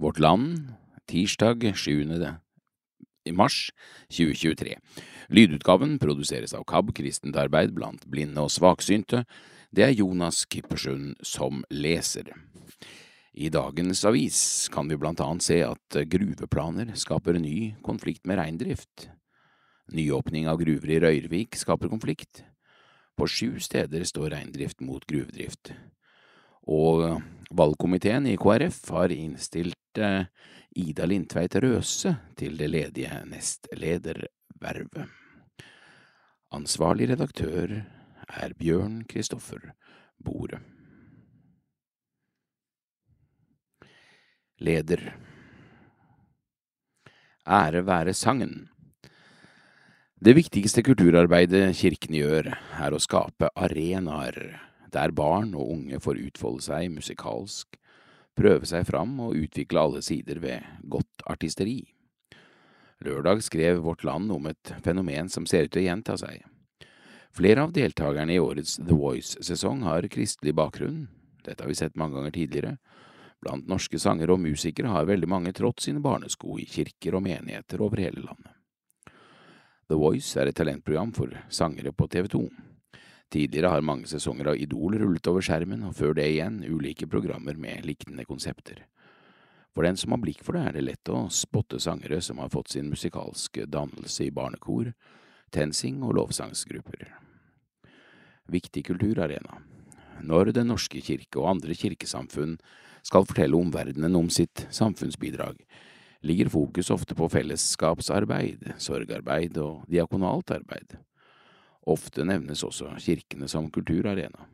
Vårt Land, tirsdag 7. mars 2023. Lydutgaven produseres av KAB kristent arbeid blant blinde og svaksynte. Det er Jonas Kippersund som leser. I dagens avis kan vi blant annet se at gruveplaner skaper ny konflikt med reindrift. Nyåpning av gruver i Røyrvik skaper konflikt. På sju steder står reindrift mot gruvedrift. Og valgkomiteen i KrF har innstilt eh, Ida Lindtveit Røse til det ledige nestledervervet. Ansvarlig redaktør er Bjørn Kristoffer Bore. Leder Ære være sangen. Det viktigste kulturarbeidet kirken gjør, er å skape arenaer der barn og unge får utfolde seg musikalsk, prøve seg fram og utvikle alle sider ved godt artisteri. Lørdag skrev Vårt Land om et fenomen som ser ut til å gjenta seg. Flere av deltakerne i årets The Voice-sesong har kristelig bakgrunn, dette har vi sett mange ganger tidligere. Blant norske sangere og musikere har veldig mange trådt sine barnesko i kirker og menigheter over hele landet. The Voice er et talentprogram for sangere på TV 2. Tidligere har mange sesonger av Idol rullet over skjermen, og før det igjen ulike programmer med liknende konsepter. For den som har blikk for det, er det lett å spotte sangere som har fått sin musikalske dannelse i barnekor, TenSing og lovsangsgrupper. Viktig kulturarena. Når Den norske kirke og andre kirkesamfunn skal fortelle omverdenen om sitt samfunnsbidrag, ligger fokus ofte på fellesskapsarbeid, sorgarbeid og diakonalt arbeid. Ofte nevnes også kirkene som kulturarena.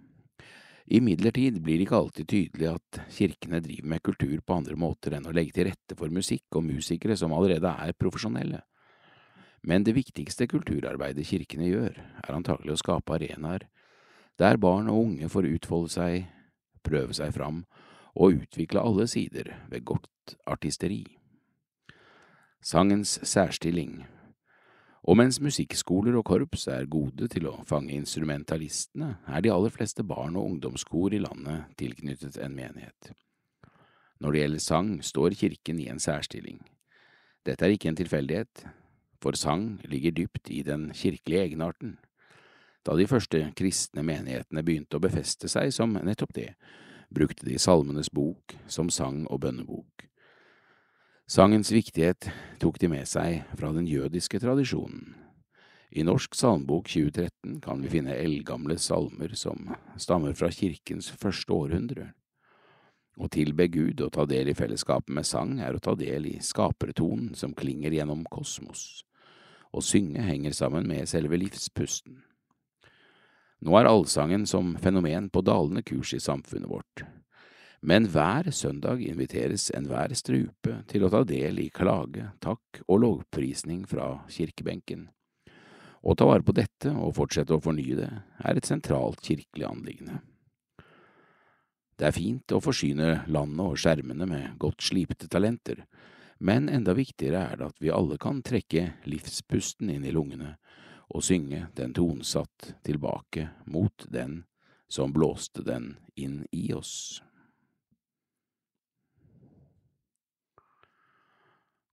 Imidlertid blir det ikke alltid tydelig at kirkene driver med kultur på andre måter enn å legge til rette for musikk og musikere som allerede er profesjonelle. Men det viktigste kulturarbeidet kirkene gjør, er antagelig å skape arenaer der barn og unge får utfolde seg, prøve seg fram og utvikle alle sider ved godt artisteri. Sangens særstilling Og mens musikkskoler og korps er gode til å fange instrumentalistene, er de aller fleste barn og ungdomskor i landet tilknyttet en menighet. Når det gjelder sang, står kirken i en særstilling. Dette er ikke en tilfeldighet for sang ligger dypt i den kirkelige egenarten. Da de første kristne menighetene begynte å befeste seg som nettopp det, brukte de Salmenes bok som sang- og bønnebok. Sangens viktighet tok de med seg fra den jødiske tradisjonen. I Norsk salmbok 2013 kan vi finne eldgamle salmer som stammer fra kirkens første århundre. Å tilbe Gud og ta del i fellesskapet med sang er å ta del i skapertonen som klinger gjennom kosmos. Å synge henger sammen med selve livspusten. Nå er allsangen som fenomen på dalende kurs i samfunnet vårt. Men hver søndag inviteres enhver strupe til å ta del i klage, takk og lovprisning fra kirkebenken. Å ta vare på dette og fortsette å fornye det er et sentralt kirkelig anliggende. Det er fint å forsyne landet og skjermene med godt slipte talenter, men enda viktigere er det at vi alle kan trekke livspusten inn i lungene og synge den tonsatt tilbake mot den som blåste den inn i oss.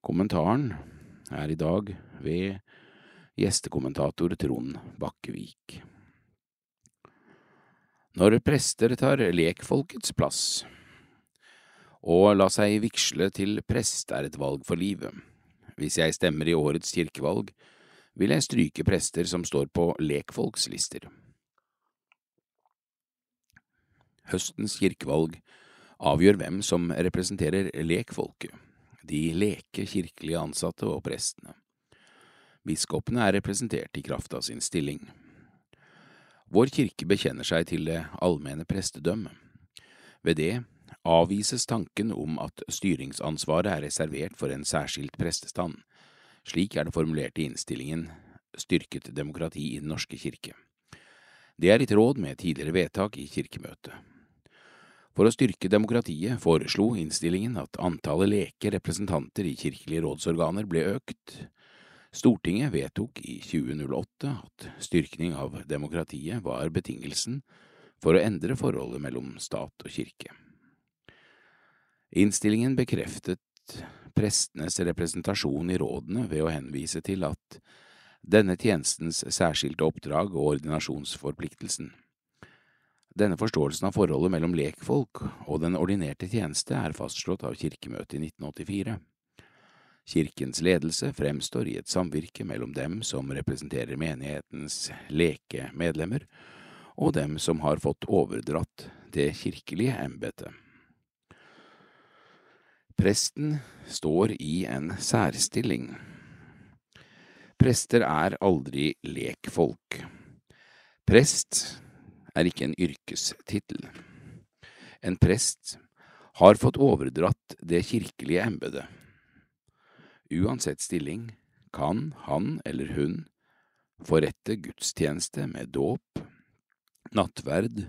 Kommentaren er i dag ved gjestekommentator Trond Bakkevik. Når prester tar lekfolkets plass, og la seg vigsle til prest er et valg for livet. Hvis jeg stemmer i årets kirkevalg, vil jeg stryke prester som står på lekfolkslister. Høstens kirkevalg avgjør hvem som representerer lekfolket, de leke kirkelige ansatte og prestene. Biskopene er representert i kraft av sin stilling. Vår kirke bekjenner seg til det allmenne prestedømme. Ved det avvises tanken om at styringsansvaret er reservert for en særskilt prestestand. Slik er det formulert i innstillingen Styrket demokrati i Den norske kirke. Det er i tråd med tidligere vedtak i kirkemøtet. For å styrke demokratiet foreslo innstillingen at antallet leke representanter i kirkelige rådsorganer ble økt, Stortinget vedtok i 2008 at styrkning av demokratiet var betingelsen for å endre forholdet mellom stat og kirke. Innstillingen bekreftet prestenes representasjon i rådene ved å henvise til at denne tjenestens særskilte oppdrag og ordinasjonsforpliktelsen. Denne forståelsen av forholdet mellom lekfolk og den ordinerte tjeneste er fastslått av Kirkemøtet i 1984. Kirkens ledelse fremstår i et samvirke mellom dem som representerer menighetens lekemedlemmer, og dem som har fått overdratt det kirkelige embetet. Presten står i en særstilling. Prester er aldri lekfolk. Prest er ikke en yrkestittel. En prest har fått overdratt det kirkelige embetet. Uansett stilling kan han eller hun forrette gudstjeneste med dåp, nattverd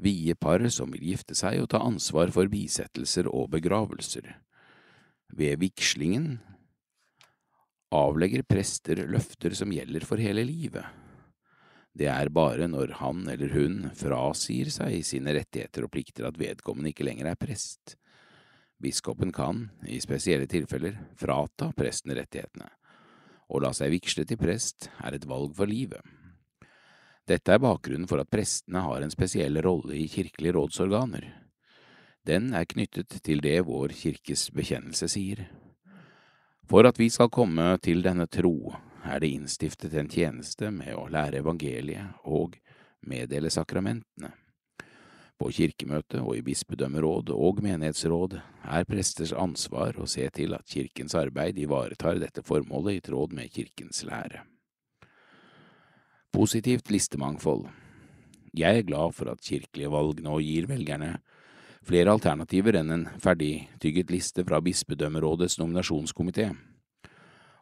vie par som vil gifte seg og ta ansvar for bisettelser og begravelser. Ved vigslingen avlegger prester løfter som gjelder for hele livet. Det er bare når han eller hun frasier seg sine rettigheter og plikter at vedkommende ikke lenger er prest. Biskopen kan, i spesielle tilfeller, frata presten rettighetene. Å la seg vigsle til prest er et valg for livet. Dette er bakgrunnen for at prestene har en spesiell rolle i kirkelige rådsorganer. Den er knyttet til det vår kirkes bekjennelse sier. For at vi skal komme til denne tro, er det innstiftet en tjeneste med å lære evangeliet og meddele sakramentene. På kirkemøtet og i bispedømmeråd og menighetsråd er presters ansvar å se til at kirkens arbeid ivaretar dette formålet i tråd med kirkens lære. Positivt listemangfold Jeg er glad for at kirkelige valg nå gir velgerne flere alternativer enn en ferdigtygget liste fra bispedømmerådets nominasjonskomité.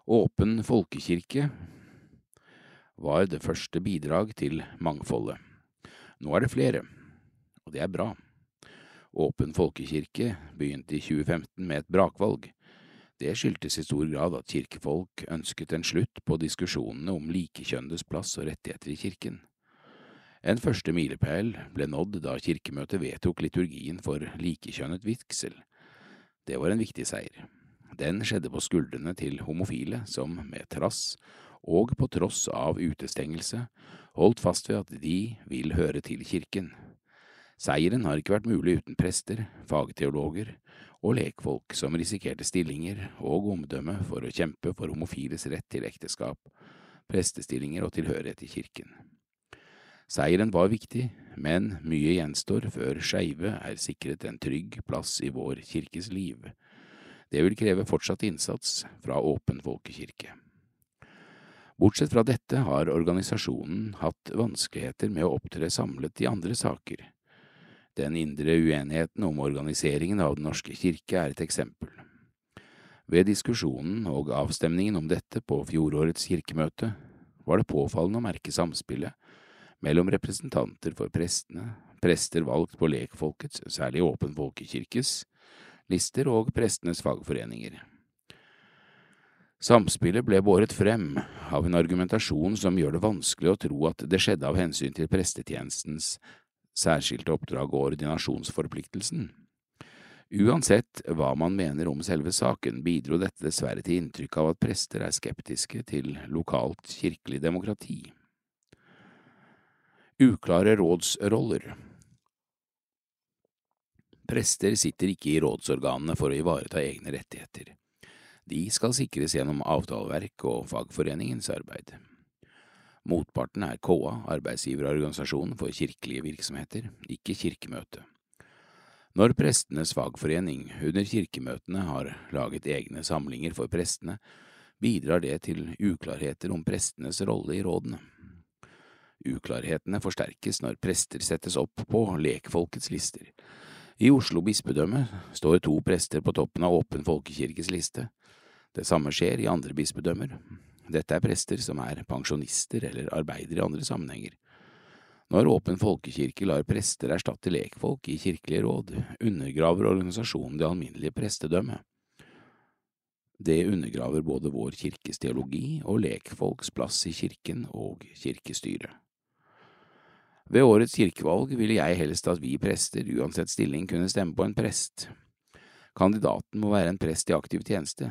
Åpen folkekirke var det første bidrag til mangfoldet. Nå er det flere, og det er bra. Åpen folkekirke begynte i 2015 med et brakvalg. Det skyldtes i stor grad at kirkefolk ønsket en slutt på diskusjonene om likekjønnedes plass og rettigheter i kirken. En første milepæl ble nådd da kirkemøtet vedtok liturgien for likekjønnet vigsel. Det var en viktig seier. Den skjedde på skuldrene til homofile som med trass og på tross av utestengelse holdt fast ved at de vil høre til kirken. Seieren har ikke vært mulig uten prester, fagteologer og lekfolk som risikerte stillinger og omdømme for å kjempe for homofiles rett til ekteskap, prestestillinger og tilhørighet i kirken. Seieren var viktig, men mye gjenstår før skeive er sikret en trygg plass i vår kirkes liv. Det vil kreve fortsatt innsats fra Åpen folkekirke. Bortsett fra dette har organisasjonen hatt vanskeligheter med å opptre samlet i andre saker. Den indre uenigheten om organiseringen av Den norske kirke er et eksempel. Ved diskusjonen og avstemningen om dette på fjorårets kirkemøte var det påfallende å merke samspillet mellom representanter for prestene, prester valgt på lekfolkets, særlig Åpen folkekirkes, lister og prestenes fagforeninger. Samspillet ble båret frem av en argumentasjon som gjør det vanskelig å tro at det skjedde av hensyn til prestetjenestens særskilte oppdrag og ordinasjonsforpliktelsen. Uansett hva man mener om selve saken, bidro dette dessverre til inntrykk av at prester er skeptiske til lokalt kirkelig demokrati. Uklare rådsroller Prester sitter ikke i rådsorganene for å ivareta egne rettigheter. De skal sikres gjennom avtaleverk og fagforeningens arbeid. Motparten er KA, arbeidsgiverorganisasjonen for kirkelige virksomheter, ikke Kirkemøtet. Når prestenes fagforening under kirkemøtene har laget egne samlinger for prestene, bidrar det til uklarheter om prestenes rolle i rådene. Uklarhetene forsterkes når prester settes opp på lekfolkets lister. I Oslo bispedømme står to prester på toppen av Åpen folkekirkes liste. Det samme skjer i andre bispedømmer. Dette er prester som er pensjonister eller arbeider i andre sammenhenger. Når Åpen folkekirke lar prester erstatte lekfolk i kirkelige råd, undergraver organisasjonen det alminnelige prestedømmet. Det undergraver både vår kirkes teologi og lekfolks plass i kirken og kirkestyret. Ved årets kirkevalg ville jeg helst at vi prester, uansett stilling, kunne stemme på en prest. Kandidaten må være en prest i aktiv tjeneste.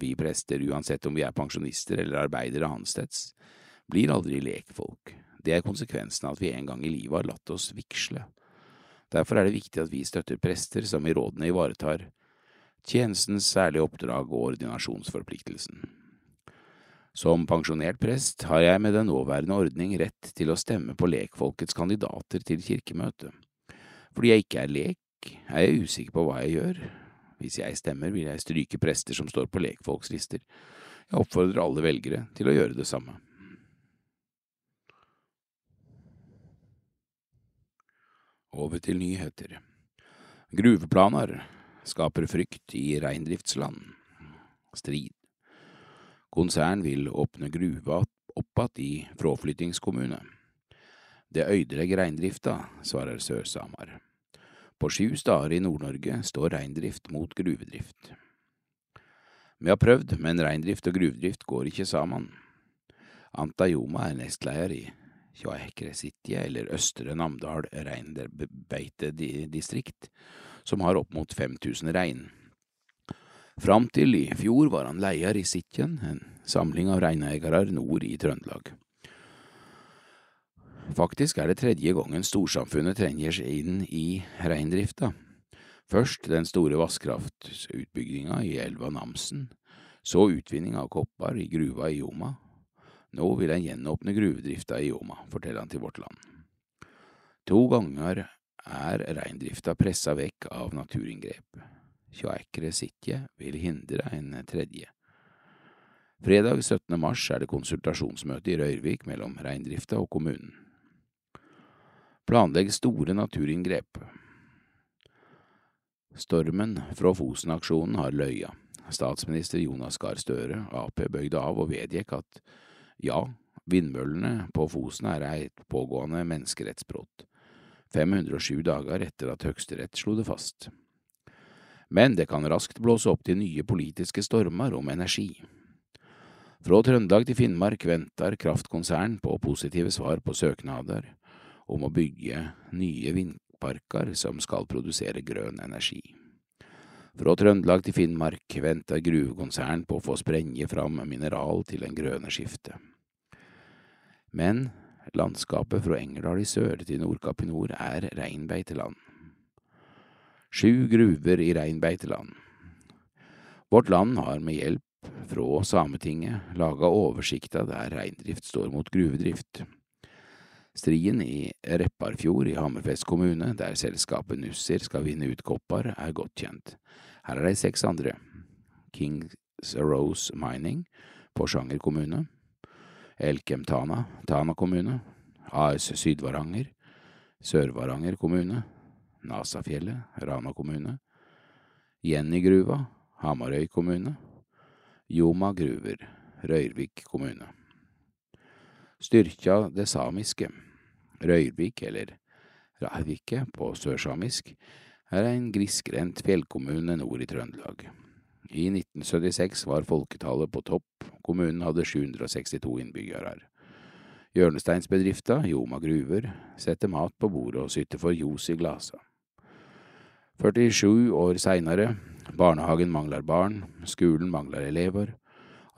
Vi prester, uansett om vi er pensjonister eller arbeidere annensteds, blir aldri lekfolk. Det er konsekvensen av at vi en gang i livet har latt oss vigsle. Derfor er det viktig at vi støtter prester som i rådene ivaretar tjenestens særlige oppdrag og ordinasjonsforpliktelsen. Som pensjonert prest har jeg med den nåværende ordning rett til å stemme på lekfolkets kandidater til kirkemøtet. Fordi jeg ikke er lek, er jeg usikker på hva jeg gjør. Hvis jeg stemmer, vil jeg stryke prester som står på lekfolkslister. Jeg oppfordrer alle velgere til å gjøre det samme. Over til nyheter. Gruveplaner skaper frykt i reindriftsland. Strid. Konsern vil åpne gruva opp att i fråflyttingskommune. Det øydelegger reindrifta, svarer Sør-Samar. På sju steder i Nord-Norge står reindrift mot gruvedrift. Vi har prøvd, men reindrift og gruvedrift går ikke sammen. Anta Joma er nestleder i Tjoekresitje, eller Østre Namdal reinbeitedistrikt, som har opp mot 5000 rein. Fram til i fjor var han leier i Sitjen, en samling av reineiere nord i Trøndelag. Faktisk er det tredje gangen storsamfunnet trenger seg inn i reindrifta. Først den store vannkraftutbygginga i elva Namsen, så utvinning av kopper i gruva i Joma. Nå vil en gjenåpne gruvedrifta i Joma, forteller han til Vårt Land. To ganger er reindrifta pressa vekk av naturinngrep. Tjoekre Sitje vil hindre en tredje. Fredag 17. mars er det konsultasjonsmøte i Røyrvik mellom reindrifta og kommunen. Planlegg store naturinngrep. Stormen fra Fosen-aksjonen har løya. Statsminister Jonas Gahr Støre, Ap, bøyde av og vedgikk at ja, vindmøllene på Fosen er et pågående menneskerettsbrudd, 507 dager etter at Høyesterett slo det fast men det kan raskt blåse opp til nye politiske stormer om energi. Fra Trøndelag til Finnmark venter kraftkonsern på positive svar på søknader om å bygge nye vindparker som skal produsere grønn energi. Fra Trøndelag til Finnmark venter gruvekonsern på å få sprenge fram mineral til en grønne skifte. Men landskapet fra Engerdal i sør til Nordkapp i nord er reinbeiteland. Sju gruver i reinbeiteland. Vårt land har med hjelp fra Sametinget laga oversikta der reindrift står mot gruvedrift. Strien i Repparfjord i Hammerfest kommune, der selskapet Nussir skal vinne ut kopper, er godt kjent. Her er de seks andre. Kings Rose Mining, Porsanger kommune. Elkem Tana, Tana kommune. AS Sydvaranger, Sør-Varanger kommune. Nasafjellet, Rana kommune, Jennygruva, Hamarøy kommune, Joma gruver, Røyrvik kommune. Styrkja det samiske, Røyrvik eller Rahvike på sørsamisk, er en grisgrendt fjellkommune nord i Trøndelag. I 1976 var folketallet på topp, kommunen hadde 762 innbyggere. Hjørnesteinsbedrifta, Joma gruver, setter mat på bordet og sytter for ljos i glasa. 47 år seinere, barnehagen mangler barn, skolen mangler elever,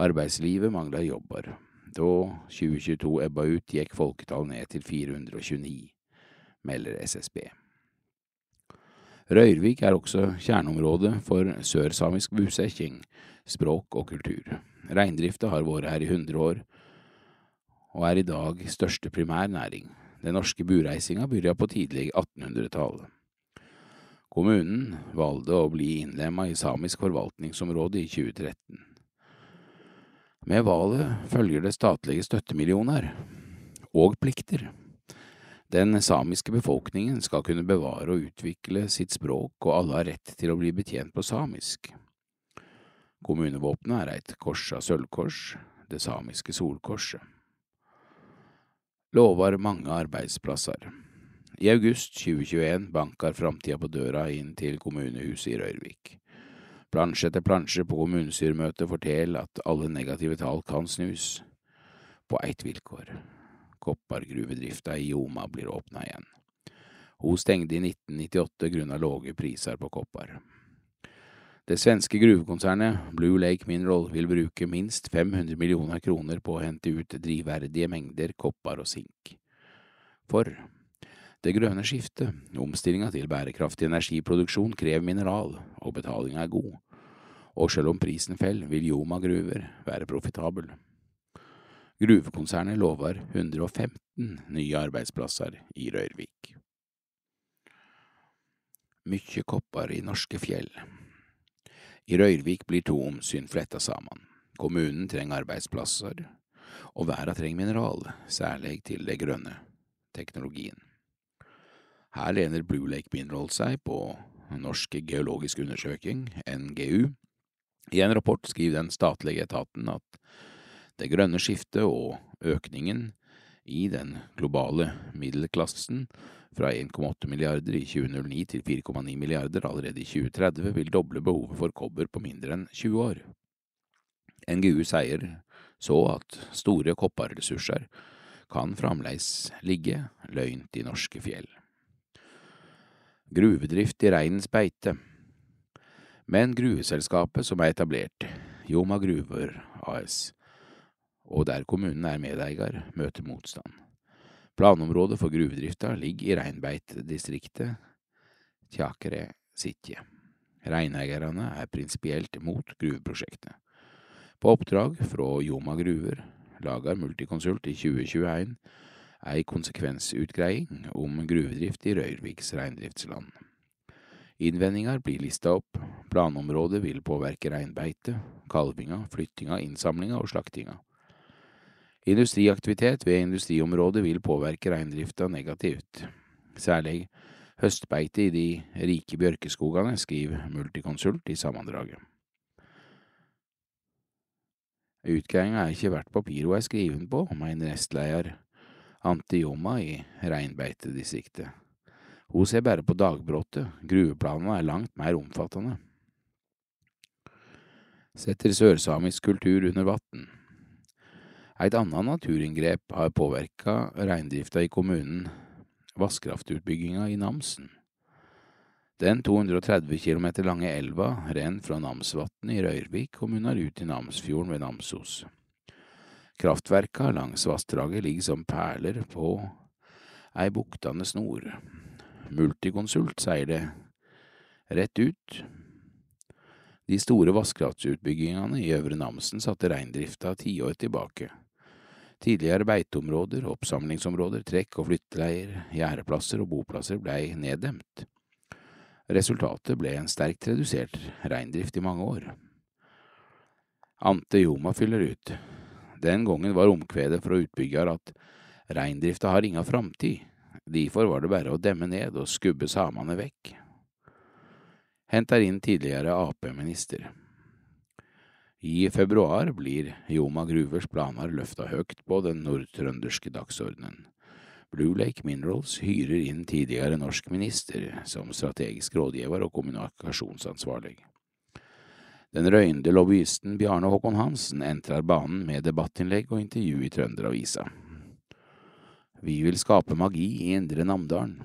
arbeidslivet mangler jobber. Da 2022 ebba ut, gikk folketallet ned til 429, melder SSB. Røyrvik er også kjerneområdet for sørsamisk bosetting, språk og kultur. Reindrifta har vært her i 100 år, og er i dag største primærnæring. Den norske bureisinga begynte på tidlig 1800-tallet. Kommunen valgte å bli innlemma i samisk forvaltningsområde i 2013. Med valget følger det statlige støttemillioner og plikter. Den samiske befolkningen skal kunne bevare og utvikle sitt språk, og alle har rett til å bli betjent på samisk. Kommunevåpenet er et kors av sølvkors, det samiske solkorset. Lover mange arbeidsplasser. I august 2021 banker framtida på døra inn til kommunehuset i Røyrvik. Plansje etter plansje på kommunestyremøtet forteller at alle negative tall kan snus, på ett vilkår. koppargruvedrifta i Joma blir åpna igjen. Hun stengte i 1998 grunna lave priser på koppar. Det svenske gruvekonsernet Blue Lake Mineral vil bruke minst 500 millioner kroner på å hente ut drivverdige mengder koppar og sink. For det grønne skiftet, omstillinga til bærekraftig energiproduksjon, krever mineral, og betalinga er god. Og selv om prisen faller, vil Joma gruver være profitabel. Gruvekonsernet lover 115 nye arbeidsplasser i Røyrvik. Mykje kopper i norske fjell. I Røyrvik blir to omsyn fletta sammen. Kommunen trenger arbeidsplasser, og verda trenger mineral, særlig til det grønne teknologien. Her lener Blue Lake Mineral seg på Norsk geologisk undersøking, NGU. I en rapport skriver den statlige etaten at det grønne skiftet og økningen i den globale middelklassen fra 1,8 milliarder i 2009 til 4,9 milliarder allerede i 2030 vil doble behovet for kobber på mindre enn 20 år. NGU sier så at store kopparressurser kan fremdeles ligge løynt i norske fjell. Gruvedrift i reinens beite. Men gruveselskapet som er etablert, Joma Gruver AS, og der kommunen er medeier, møter motstand. Planområdet for gruvedrifta ligger i reinbeitedistriktet Tjakere Sitje. Reineierne er prinsipielt mot gruveprosjektet. På oppdrag fra Joma Gruver lager Multiconsult i 2021 ei konsekvensutgreiing om gruvedrift i Røyrviks reindriftsland. Innvendinger blir lista opp, planområdet vil påvirke reinbeite, kalvinga, flyttinga, innsamlinga og slaktinga. Industriaktivitet ved industriområdet vil påvirke reindrifta negativt. Særlig høstbeite i de rike bjørkeskogene, skriver Multiconsult i sammendraget. Utgreiinga er ikke verdt papiret hun er skriven på, mener nestleder Antijoma i reinbeitedistriktet. Hun ser bare på dagbrottet, gruveplanene er langt mer omfattende. Setter sørsamisk kultur under vann. Et annet naturinngrep har påvirka reindrifta i kommunen, vannkraftutbygginga i Namsen. Den 230 km lange elva renner fra Namsvatnet i Røyrvik og munner ut i Namsfjorden ved Namsos. Kraftverka langs vassdraget ligger som perler på ei buktende snor. Multiconsult sier det rett ut. De store vannkraftutbyggingene i Øvre Namsen satte reindrifta tiår tilbake. Tidligere beiteområder, oppsamlingsområder, trekk- og flytteleier, gjerdeplasser og boplasser blei neddemt. Resultatet ble en sterkt redusert reindrift i mange år. Ante Joma fyller ut. Den gangen var omkvedet fra utbygger at reindrifta har inga framtid, derfor var det bare å demme ned og skubbe samene vekk. Henter inn tidligere Ap-minister. I februar blir Joma Gruvers planer løfta høyt på den nordtrønderske dagsordenen. Blue Lake Minerals hyrer inn tidligere norsk minister som strategisk rådgiver og kommunikasjonsansvarlig. Den røynde lobbyisten Bjarne Håkon Hansen entrer banen med debattinnlegg og intervju i Trønderavisa. Vi vil skape magi i Indre Namdalen,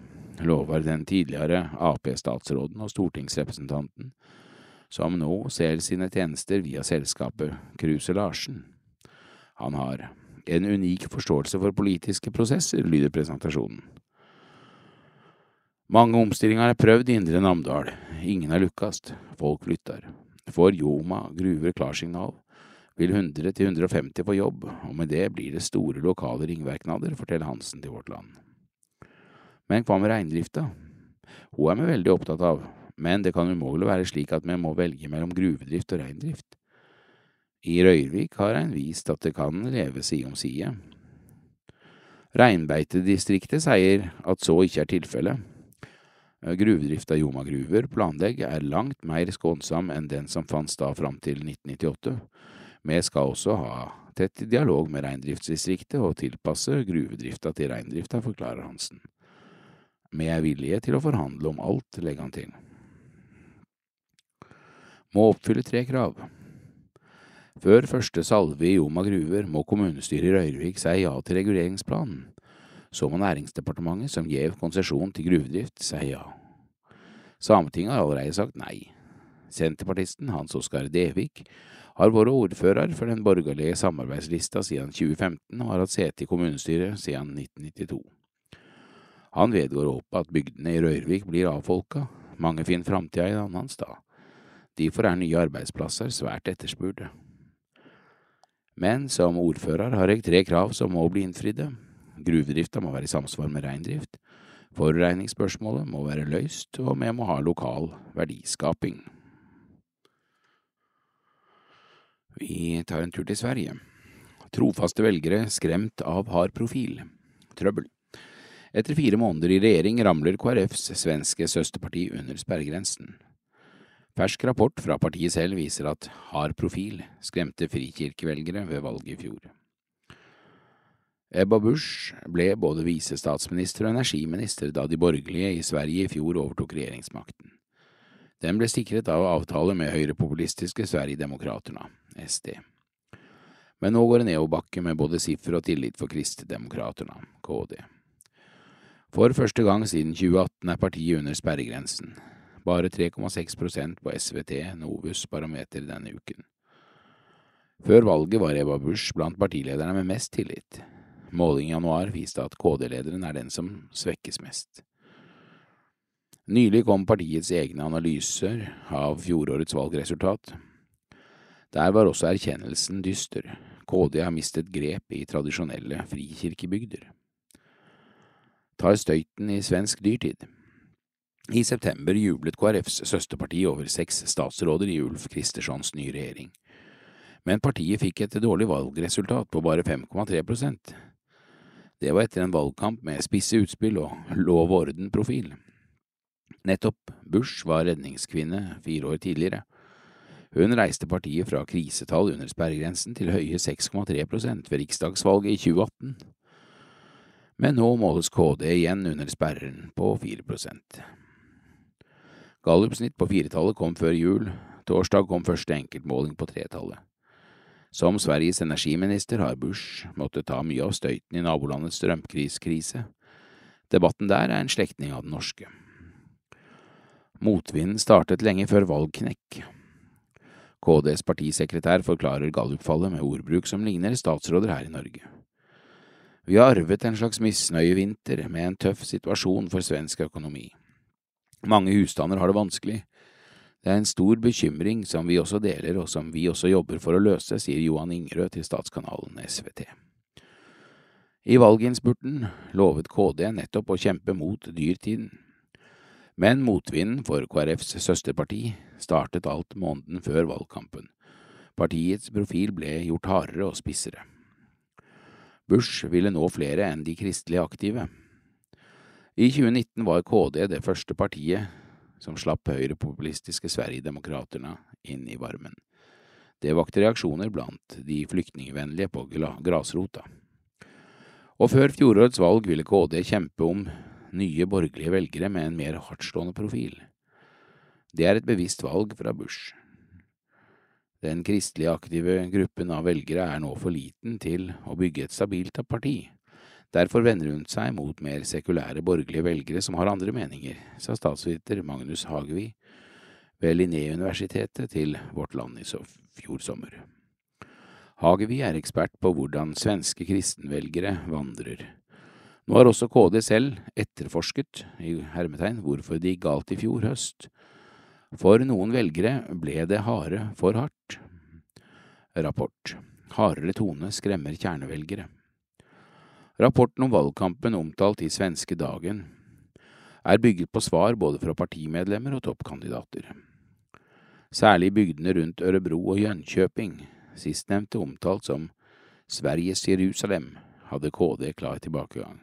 lover den tidligere Ap-statsråden og stortingsrepresentanten som nå ser sine tjenester via selskapet Kruse Larsen. Han har en unik forståelse for politiske prosesser, lyder presentasjonen. Mange omstillinger er prøvd i Indre Namdal, ingen har lukkast, folk flytter. Får Joma gruver klarsignal, vil 100–150 få jobb, og med det blir det store lokale ringverknader, forteller Hansen til Vårt Land. Men hva med reindrifta? Hun er vi veldig opptatt av, men det kan umulig være slik at vi må velge mellom gruvedrift og reindrift. I Røyrvik har en vist at det kan leve side om side. Reinbeitedistriktet sier at så ikke er tilfellet. Gruvedrifta Joma Gruver planlegg, er langt mer skånsom enn den som fantes da fram til 1998. Vi skal også ha tett dialog med reindriftsdistriktet og tilpasse gruvedrifta til reindrifta, forklarer Hansen. Vi er villige til å forhandle om alt, legger han til må oppfylle tre krav. Før første salve i Joma gruver må kommunestyret i Røyrvik si ja til reguleringsplanen. Så må Næringsdepartementet, som gjev konsesjon til gruvedrift, si ja. Sametinget har allerede sagt nei. Senterpartisten Hans Oskar Devik har vært ordfører for den borgerlige samarbeidslista siden 2015 og har hatt sete i kommunestyret siden 1992. Han vedgår opp at bygdene i Røyrvik blir avfolka, mange finner framtida i en annen stad. Derfor er nye arbeidsplasser svært etterspurte. Men som ordfører har jeg tre krav som må bli innfridde. Gruvedrifta må være i samsvar med reindrift, forurensningsspørsmålet må være løst, og vi må ha lokal verdiskaping. Vi tar en tur til Sverige. Trofaste velgere skremt av hard profil. Trøbbel. Etter fire måneder i regjering ramler KrFs svenske søsterparti under sperregrensen. Fersk rapport fra partiet selv viser at hard profil skremte frikirkevelgere ved valget i fjor. Ebba Busch ble både visestatsminister og energiminister da de borgerlige i Sverige i fjor overtok regjeringsmakten. Den ble sikret av avtale med høyrepopulistiske Sverigedemokraterna, SD. Men nå går det nedoverbakke med både siffer og tillit for Kristdemokraterna, KD. For første gang siden 2018 er partiet under sperregrensen, bare 3,6% på SVT Novus barometer denne uken. Før valget var Eva Busch blant partilederne med mest tillit. Måling i januar viste at KD-lederen er den som svekkes mest. Nylig kom partiets egne analyser av fjorårets valgresultat. Der var også erkjennelsen dyster. KD har mistet grep i tradisjonelle frikirkebygder. Tar støyten i svensk dyrtid. I september jublet KrFs søsterparti over seks statsråder i Ulf Kristerssons nye regjering. Men partiet fikk et dårlig valgresultat på bare 5,3 Det var etter en valgkamp med spisse utspill og lov og orden-profil. Nettopp Bush var redningskvinne fire år tidligere. Hun reiste partiet fra krisetall under sperregrensen til høye 6,3% ved riksdagsvalget i 2018. Men nå måles KD igjen under sperren på 4% Gallupsnitt på firetallet kom før jul, torsdag kom første enkeltmåling på tretallet. Som Sveriges energiminister har Bush måttet ta mye av støyten i nabolandets strømkriskrise. Debatten der er en slektning av den norske. Motvinden startet lenge før valgknekk. KDs partisekretær forklarer gallupfallet med ordbruk som ligner statsråder her i Norge. Vi har arvet en slags misnøyevinter med en tøff situasjon for svensk økonomi. Mange husstander har det vanskelig. Det er en stor bekymring som vi også deler, og som vi også jobber for å løse, sier Johan Ingerød til statskanalen SVT. I valginnspurten lovet KD nettopp å kjempe mot dyrtiden. Men motvinden for KrFs søsterparti startet alt måneden før valgkampen. Partiets profil ble gjort hardere og spissere. Bush ville nå flere enn de kristelige aktive. I 2019 var KD det første partiet som slapp høyrepopulistiske Sverigedemokraterna inn i varmen. Det vakte reaksjoner blant de flyktningvennlige på grasrota. Og før fjorårets valg ville KD kjempe om nye borgerlige velgere med en mer hardtstående profil. Det er et bevisst valg fra Bush. Den kristelige aktive gruppen av velgere er nå for liten til å bygge et stabilt parti. Derfor vender hun seg mot mer sekulære borgerlige velgere som har andre meninger, sa statsviter Magnus Hagevi ved Linnéuniversitetet til Vårt Land i fjor sommer. Hagevig er ekspert på hvordan svenske kristenvelgere vandrer. Nå har også KD selv etterforsket i hermetegn hvorfor det gikk galt i fjor høst. For noen velgere ble det harde for hardt. Rapport Hardere tone skremmer kjernevelgere. Rapporten om valgkampen omtalt i svenske Dagen er bygget på svar både fra partimedlemmer og toppkandidater. Særlig bygdene rundt Ørebro og Jönköping, sistnevnte omtalt som Sveriges Jerusalem, hadde KD klar tilbakegang.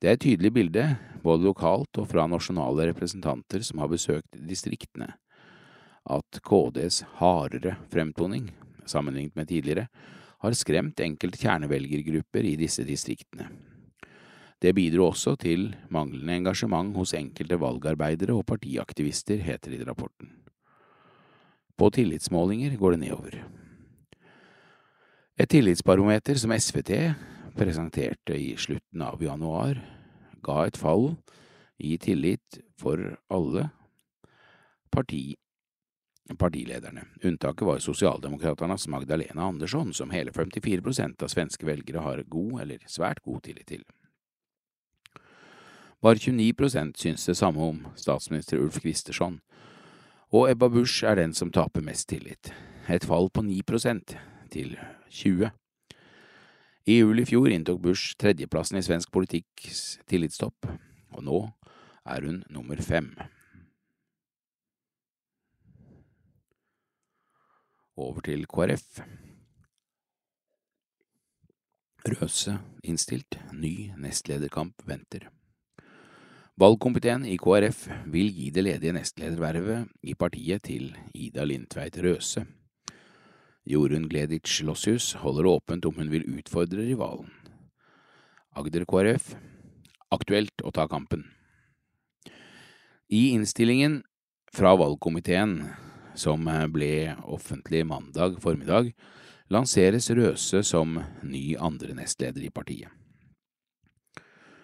Det er et tydelig bilde, både lokalt og fra nasjonale representanter som har besøkt distriktene, at KDs hardere fremtoning, sammenlignet med tidligere, har skremt enkelte kjernevelgergrupper i disse distriktene. Det bidro også til manglende engasjement hos enkelte valgarbeidere og partiaktivister, heter det i rapporten. På tillitsmålinger går det nedover. Et tillitsbarometer som SVT presenterte i slutten av januar, ga et fall i tillit for alle parti, partilederne. Unntaket var Sosialdemokraternas Magdalena Andersson, som hele 54% av svenske velgere har god eller svært god tillit til. Bare 29% syns det samme om statsminister Ulf Kristersson, og Ebba Busch er den som taper mest tillit, et fall på 9% til 20 I juli i fjor inntok Bush tredjeplassen i svensk politikks tillitstopp, og nå er hun nummer fem. Over til KrF. Røse innstilt, ny nestlederkamp venter. Valgkomiteen i KrF vil gi det ledige nestledervervet i partiet til Ida Lindtveit Røse. Jorunn Gleditsch Lossius holder åpent om hun vil utfordre rivalen. Agder KrF aktuelt å ta kampen. I innstillingen fra valgkomiteen, som ble offentlig mandag formiddag, lanseres Røse som ny andre nestleder i partiet.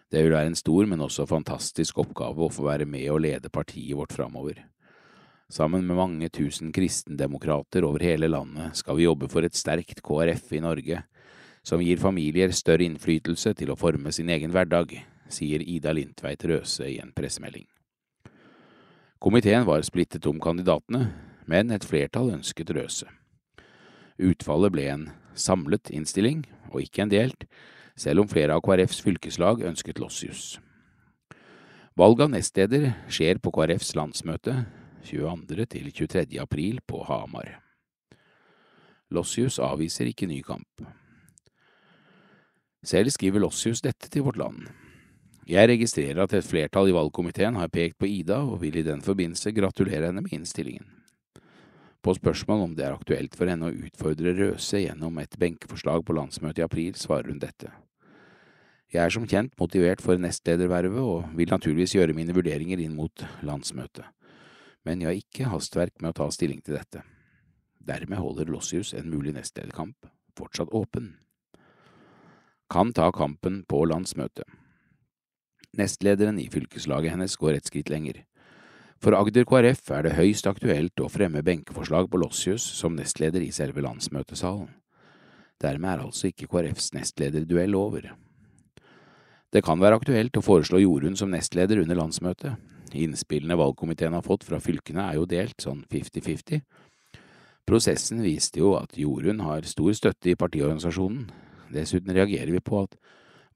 Det vil være en stor, men også fantastisk oppgave å få være med og lede partiet vårt framover. Sammen med mange tusen kristendemokrater over hele landet skal vi jobbe for et sterkt KrF i Norge, som gir familier større innflytelse til å forme sin egen hverdag, sier Ida Lindtveit Røse i en pressemelding. Komiteen var splittet om kandidatene, men et flertall ønsket Røse. Utfallet ble en samlet innstilling, og ikke en delt, selv om flere av KrFs fylkeslag ønsket Lossius. Valg av nestleder skjer på KrFs landsmøte 22. til 23. april på Hamar. Lossius avviser ikke ny kamp. Selv skriver Lossius dette til Vårt Land. Jeg registrerer at et flertall i valgkomiteen har pekt på Ida, og vil i den forbindelse gratulere henne med innstillingen. På spørsmål om det er aktuelt for henne å utfordre Røse gjennom et benkeforslag på landsmøtet i april, svarer hun dette. Jeg er som kjent motivert for nestledervervet og vil naturligvis gjøre mine vurderinger inn mot landsmøtet, men jeg har ikke hastverk med å ta stilling til dette. Dermed holder Lossius en mulig nestlederkamp fortsatt åpen. Kan ta kampen på landsmøtet. Nestlederen i fylkeslaget hennes går et skritt lenger. For Agder KrF er det høyst aktuelt å fremme benkeforslag på Lossius som nestleder i selve landsmøtesalen. Dermed er altså ikke KrFs nestlederduell over. Det kan være aktuelt å foreslå Jorunn som nestleder under landsmøtet. Innspillene valgkomiteen har fått fra fylkene er jo delt sånn fifty-fifty. Prosessen viste jo at Jorunn har stor støtte i partiorganisasjonen. Dessuten reagerer vi på at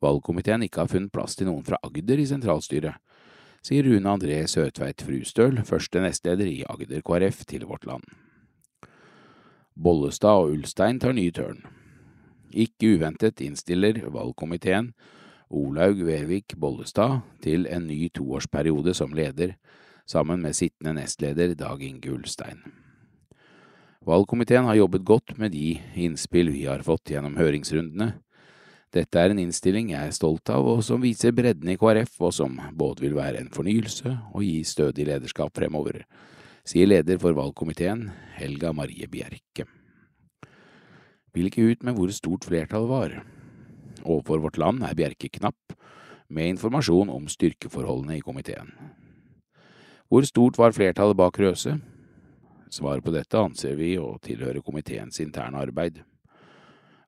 Valgkomiteen ikke har funnet plass til noen fra Agder i sentralstyret, sier Rune André Søtveit Frustøl, første nestleder i Agder KrF, til Vårt Land. Bollestad og Ulstein tar ny tørn. Ikke uventet innstiller valgkomiteen Olaug Vervik Bollestad til en ny toårsperiode som leder, sammen med sittende nestleder Dag Inge Ulstein. Valgkomiteen har jobbet godt med de innspill vi har fått gjennom høringsrundene, dette er en innstilling jeg er stolt av, og som viser bredden i KrF, og som både vil være en fornyelse og gi stødig lederskap fremover, sier leder for valgkomiteen, Helga Marie Bjerke. Vil ikke ut med hvor stort flertallet var. Overfor Vårt Land er Bjerke knapp, med informasjon om styrkeforholdene i komiteen. Hvor stort var flertallet bak Røse? Svaret på dette anser vi å tilhøre komiteens interne arbeid.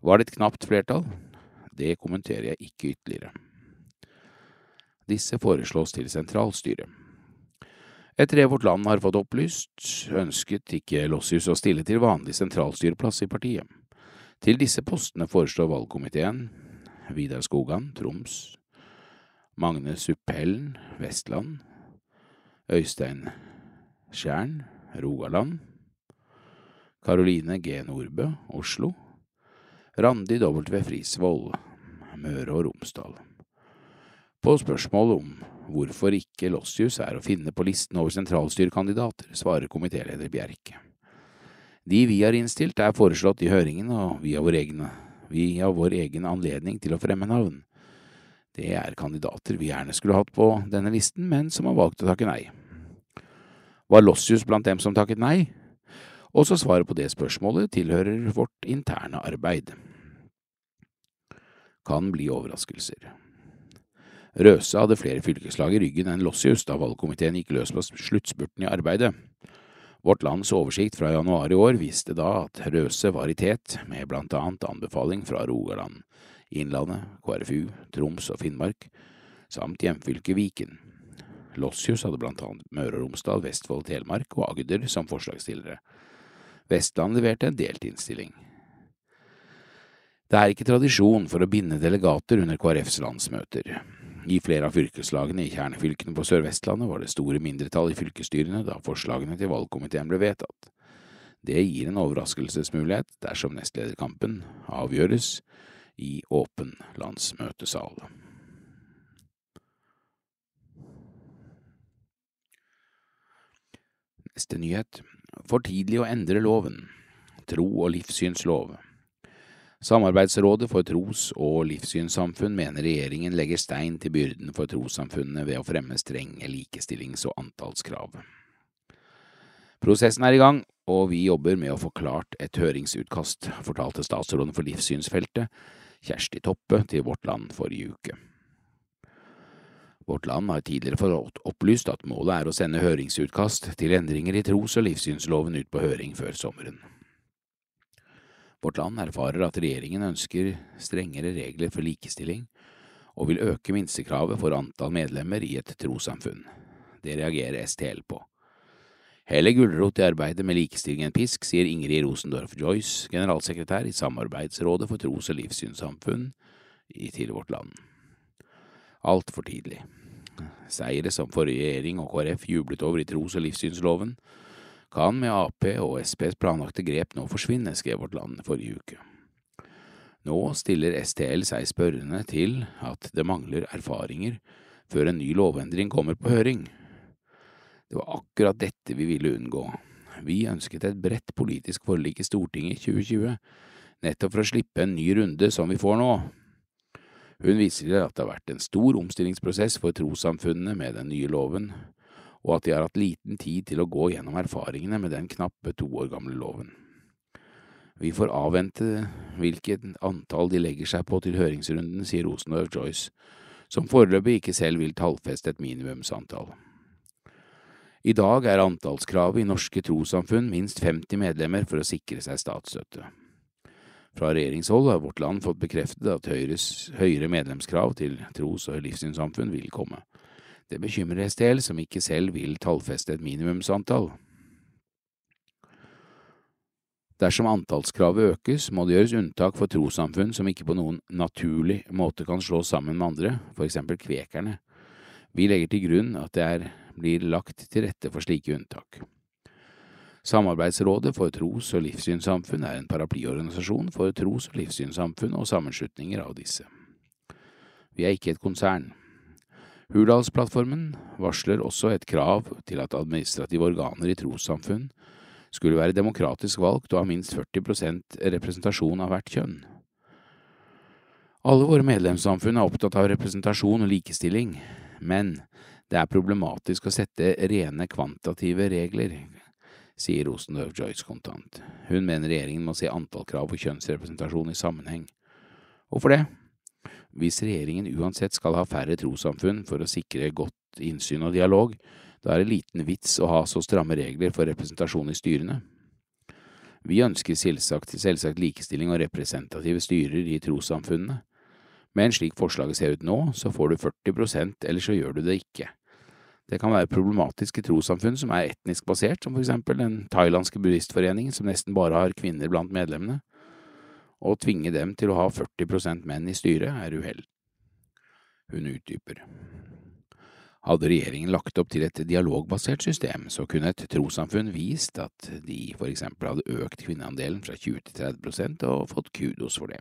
Var det et knapt flertall? Det kommenterer jeg ikke ytterligere. Disse foreslås til sentralstyret. Etter det Vårt Land har fått opplyst, ønsket ikke Lossius å stille til vanlig sentralstyreplass i partiet. Til disse postene foreslår valgkomiteen Vidar Skogan, Troms, Magne Suppellen, Vestland, Øystein Skjern, Rogaland, Karoline G. Nordbø, Oslo, Randi W. Frisvold, Møre og Romsdal. På spørsmål om hvorfor ikke Lossius er å finne på listen over sentralstyrkandidater, svarer komitéleder Bjerke. De vi har innstilt, er foreslått i høringen, og via vår egen, vi har vår egen anledning til å fremme navn. Det er kandidater vi gjerne skulle hatt på denne listen, men som har valgt å takke nei. Var Lossius blant dem som takket nei? Også svaret på det spørsmålet tilhører vårt interne arbeid. kan bli overraskelser. Røse hadde flere fylkeslag i ryggen enn Lossius da valgkomiteen gikk løs på sluttspurten i arbeidet. Vårt Lands oversikt fra januar i år viste da at Røse var i tet, med blant annet anbefaling fra Rogaland, Innlandet, KrFU, Troms og Finnmark, samt hjemfylket Viken. Lossius hadde blant annet Møre og Romsdal, Vestfold, Telemark og Agder som forslagsstillere. Vestland leverte en delt innstilling. Det er ikke tradisjon for å binde delegater under KrFs landsmøter. I flere av fylkeslagene i kjernefylkene på Sør-Vestlandet var det store mindretall i fylkesstyrene da forslagene til valgkomiteen ble vedtatt. Det gir en overraskelsesmulighet dersom nestlederkampen avgjøres i åpen landsmøtesal. Neste nyhet. For tidlig å endre loven. Tro- og livssynslov. Samarbeidsrådet for tros- og livssynssamfunn mener regjeringen legger stein til byrden for trossamfunnene ved å fremme strenge likestillings- og antallskrav. Prosessen er i gang, og vi jobber med å få klart et høringsutkast, fortalte statsråden for livssynsfeltet, Kjersti Toppe, til Vårt Land forrige uke. Vårt Land har tidligere fått opplyst at målet er å sende høringsutkast til endringer i tros- og livssynsloven ut på høring før sommeren. Vårt Land erfarer at regjeringen ønsker strengere regler for likestilling, og vil øke minstekravet for antall medlemmer i et trossamfunn. Det reagerer STL på. Heller gulrot i arbeidet med likestilling enn pisk, sier Ingrid Rosendorf Joyce, generalsekretær i Samarbeidsrådet for tros- og livssynssamfunn til Vårt Land. Altfor tidlig. Seire som forrige regjering og KrF jublet over i tros- og livssynsloven, kan med Ap og Sps planlagte grep nå forsvinne, skrev Vårt Land forrige uke. Nå stiller STL seg spørrende til at det mangler erfaringer før en ny lovendring kommer på høring. Det var akkurat dette vi ville unngå. Vi ønsket et bredt politisk forlik i Stortinget i 2020, nettopp for å slippe en ny runde som vi får nå. Hun viser til at det har vært en stor omstillingsprosess for trossamfunnene med den nye loven, og at de har hatt liten tid til å gå gjennom erfaringene med den knappe to år gamle loven. Vi får avvente hvilket antall de legger seg på til høringsrunden, sier Rosendorf Joyce, som foreløpig ikke selv vil tallfeste et minimumsantall. I dag er antallskravet i norske trossamfunn minst 50 medlemmer for å sikre seg statsstøtte. Fra regjeringshold har Vårt Land fått bekreftet at Høyres høyere medlemskrav til tros- og livssynssamfunn vil komme. Det bekymrer STL, som ikke selv vil tallfeste et minimumsantall. Dersom antallskravet økes, må det gjøres unntak for trossamfunn som ikke på noen naturlig måte kan slås sammen med andre, for eksempel kvekerne. Vi legger til grunn at det er, blir lagt til rette for slike unntak. Samarbeidsrådet for tros- og livssynssamfunn er en paraplyorganisasjon for tros- og livssynssamfunn og sammenslutninger av disse. Vi er ikke et konsern. Hurdalsplattformen varsler også et krav til at administrative organer i trossamfunn skulle være demokratisk valgt og ha minst 40% representasjon av hvert kjønn. Alle våre medlemssamfunn er opptatt av representasjon og likestilling, men det er problematisk å sette rene kvantitative regler, sier Rosendorf Joyce kontant. Hun mener regjeringen må se antall krav for kjønnsrepresentasjon i sammenheng. Hvorfor det? Hvis regjeringen uansett skal ha færre trossamfunn for å sikre godt innsyn og dialog, da er det liten vits å ha så stramme regler for representasjon i styrene. Vi ønsker selvsagt, selvsagt likestilling og representative styrer i trossamfunnene, men slik forslaget ser ut nå, så får du 40% eller så gjør du det ikke. Det kan være problematisk i trossamfunn som er etnisk basert, som for eksempel den thailandske buddhistforeningen som nesten bare har kvinner blant medlemmene. Å tvinge dem til å ha 40% menn i styret er uheldig. Hun utdyper. Hadde regjeringen lagt opp til et dialogbasert system, så kunne et trossamfunn vist at de for eksempel hadde økt kvinneandelen fra 20 til 30 og fått kudos for det.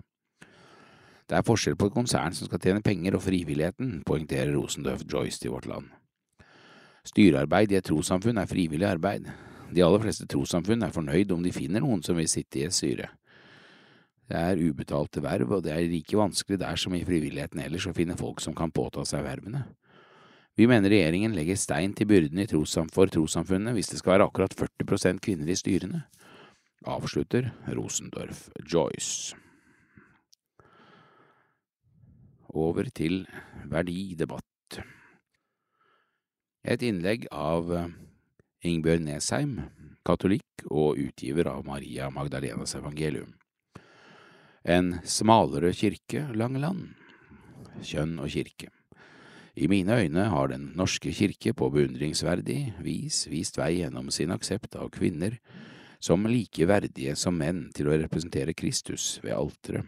Det er forskjell på et konsern som skal tjene penger og frivilligheten, poengterer Rosendorf Joyce til Vårt Land. Styrearbeid i et trossamfunn er frivillig arbeid. De aller fleste trossamfunn er fornøyd om de finner noen som vil sitte i et styre. Det er ubetalte verv, og det er like vanskelig der som i frivilligheten ellers å finne folk som kan påta seg vervene. Vi mener regjeringen legger stein til byrden for trossamfunnene hvis det skal være akkurat 40% kvinner i styrene, avslutter Rosendorf Joyce. over til verdidebatt. Et innlegg av eh, Ingebjørg Nesheim, katolikk og utgiver av Maria Magdalenas evangelium. En smalere kirke, Langeland. Kjønn og kirke. I mine øyne har Den norske kirke på beundringsverdig vis vist vei gjennom sin aksept av kvinner som like verdige som menn til å representere Kristus ved alteret.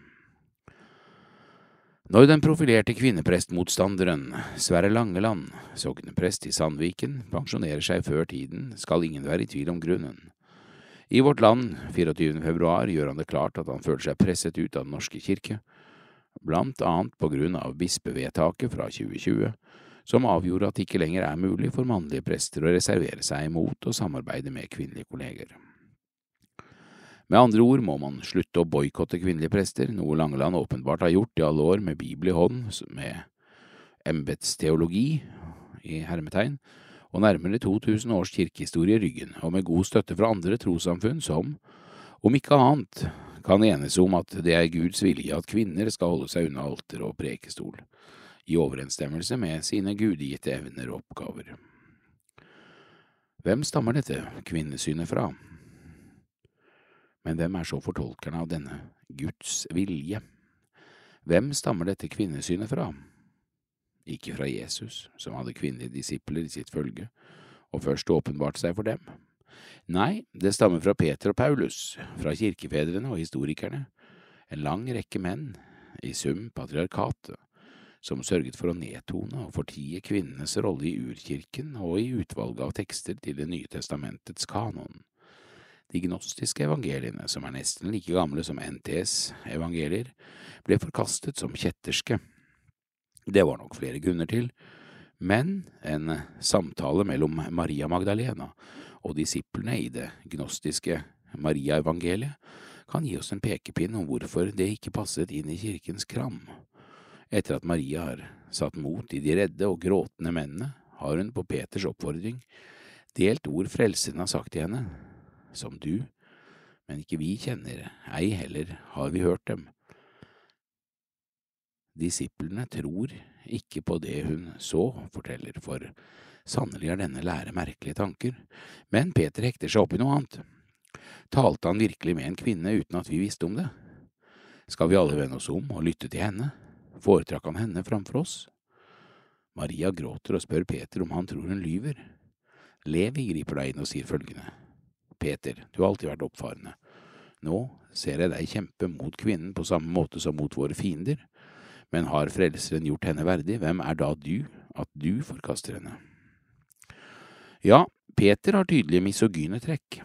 Når den profilerte kvinneprestmotstanderen Sverre Langeland, sogneprest i Sandviken, pensjonerer seg før tiden, skal ingen være i tvil om grunnen. I Vårt Land 24. februar gjør han det klart at han føler seg presset ut av Den norske kirke, blant annet på grunn av bispevedtaket fra 2020, som avgjorde at det ikke lenger er mulig for mannlige prester å reservere seg mot å samarbeide med kvinnelige kolleger. Med andre ord må man slutte å boikotte kvinnelige prester, noe Langeland åpenbart har gjort i alle år med Bibel i hånd, med embetsteologi i hermetegn, og nærmere 2000 års kirkehistorie i ryggen, og med god støtte fra andre trossamfunn som, om ikke annet, kan enes om at det er Guds vilje at kvinner skal holde seg unna alter og prekestol, i overensstemmelse med sine gudegitte evner og oppgaver. Hvem stammer dette kvinnesynet fra? Men hvem er så fortolkerne av denne Guds vilje? Hvem stammer dette kvinnesynet fra? Ikke fra Jesus, som hadde kvinnelige disipler i sitt følge, og først åpenbart seg for dem. Nei, det stammer fra Peter og Paulus, fra kirkefedrene og historikerne, en lang rekke menn, i sum patriarkatet, som sørget for å nedtone og fortie kvinnenes rolle i urkirken og i utvalget av tekster til Det nye testamentets kanon. De gnostiske evangeliene, som er nesten like gamle som NTs evangelier, ble forkastet som kjetterske. Det var nok flere grunner til, men en samtale mellom Maria Magdalena og disiplene i det gnostiske Maria-evangeliet kan gi oss en pekepinn om hvorfor det ikke passet inn i kirkens kram. Etter at Maria har satt mot i de redde og gråtende mennene, har hun på Peters oppfordring delt ord Frelseren har sagt til henne, som du, men ikke vi kjenner, ei heller har vi hørt dem. Disiplene tror ikke på det hun så, forteller, for sannelig er denne lære merkelige tanker, men Peter hekter seg opp i noe annet. Talte han virkelig med en kvinne uten at vi visste om det? Skal vi alle vende oss om og lytte til henne? Foretrakk han henne framfor oss? Maria gråter og spør Peter om han tror hun lyver. Levi griper deg inn og sier følgende. Peter, du har alltid vært oppfarende. Nå ser jeg deg kjempe mot kvinnen på samme måte som mot våre fiender, men har Frelseren gjort henne verdig, hvem er da du, at du forkaster henne? Ja, Peter har tydelige misogyne trekk.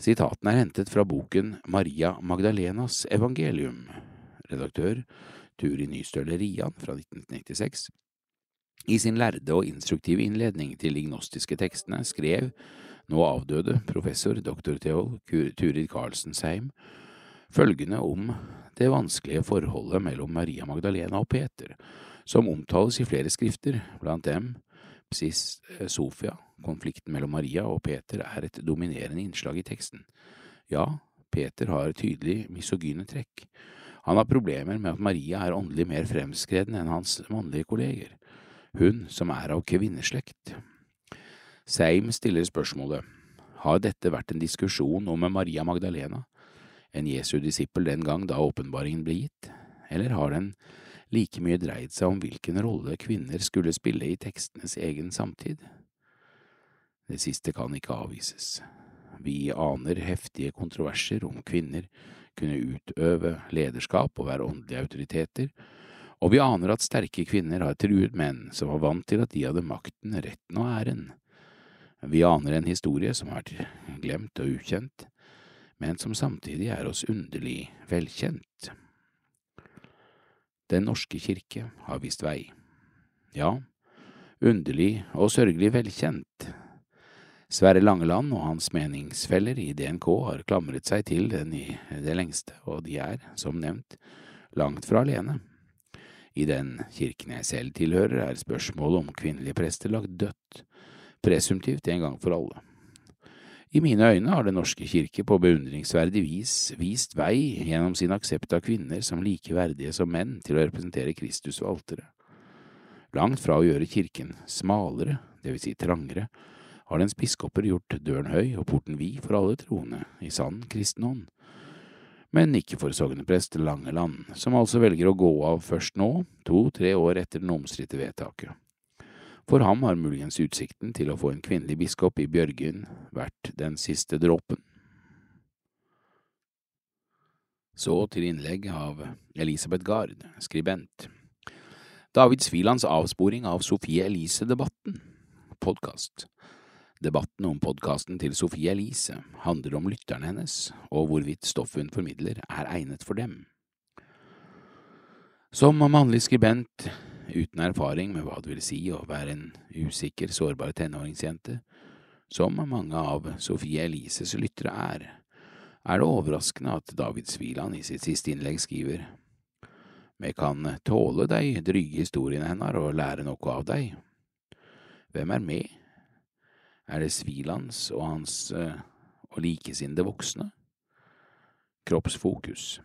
Sitatene er hentet fra boken Maria Magdalenas evangelium, redaktør Turi Nystøle Rian fra 1996. I sin lærde og instruktive innledning til de gnostiske tekstene skrev nå avdøde professor. Theol Turid Karlsensheim, følgende om det vanskelige forholdet mellom Maria Magdalena og Peter, som omtales i flere skrifter, blant dem Psis eh, Sofia, konflikten mellom Maria og Peter er et dominerende innslag i teksten. Ja, Peter har tydelig misogyne trekk. Han har problemer med at Maria er åndelig mer fremskreden enn hans mannlige kolleger, hun som er av kvinneslekt. Seim stiller spørsmålet, har dette vært en diskusjon om Maria Magdalena, en Jesu disippel den gang da åpenbaringen ble gitt, eller har den like mye dreid seg om hvilken rolle kvinner skulle spille i tekstenes egen samtid? Det siste kan ikke avvises. Vi aner heftige kontroverser om kvinner kunne utøve lederskap og være åndelige autoriteter, og vi aner at sterke kvinner har truet menn som var vant til at de hadde makten, retten og æren. Vi aner en historie som har vært glemt og ukjent, men som samtidig er oss underlig velkjent. Den norske kirke har vist vei. Ja, underlig og sørgelig velkjent. Sverre Langeland og hans meningsfeller i DNK har klamret seg til den i det lengste, og de er, som nevnt, langt fra alene. I den kirken jeg selv tilhører, er spørsmålet om kvinnelige prester lagt dødt, presumptivt en gang for alle. I mine øyne har Den norske kirke på beundringsverdig vis vist vei gjennom sin aksept av kvinner som like verdige som menn til å representere Kristus ved alteret. Langt fra å gjøre kirken smalere, det vil si trangere, har dens biskoper gjort døren høy og porten vid for alle troende i sann kristen ånd. Men ikke for sogneprest Langeland, som altså velger å gå av først nå, to–tre år etter den omstridte vedtaket. For ham har muligens utsikten til å få en kvinnelig biskop i Bjørgvin vært den siste dråpen. Så til innlegg av Elisabeth Gard, skribent. David Svilands avsporing av Sofie Elise-debatten, podkast. Debatten om podkasten til Sofie Elise handler om lytterne hennes og hvorvidt stoffet hun formidler er egnet for dem. Som mannlig skribent uten erfaring med hva det vil si å være en usikker, sårbar tenåringsjente, som mange av Sofie Elises lyttere er, er det overraskende at David Sviland i sitt siste innlegg skriver Vi kan tåle dei dryge historiene hennar og lære noe av deg. Hvem er med? Er det Svilands og hans uh, og likesinnede voksne? Kroppsfokus.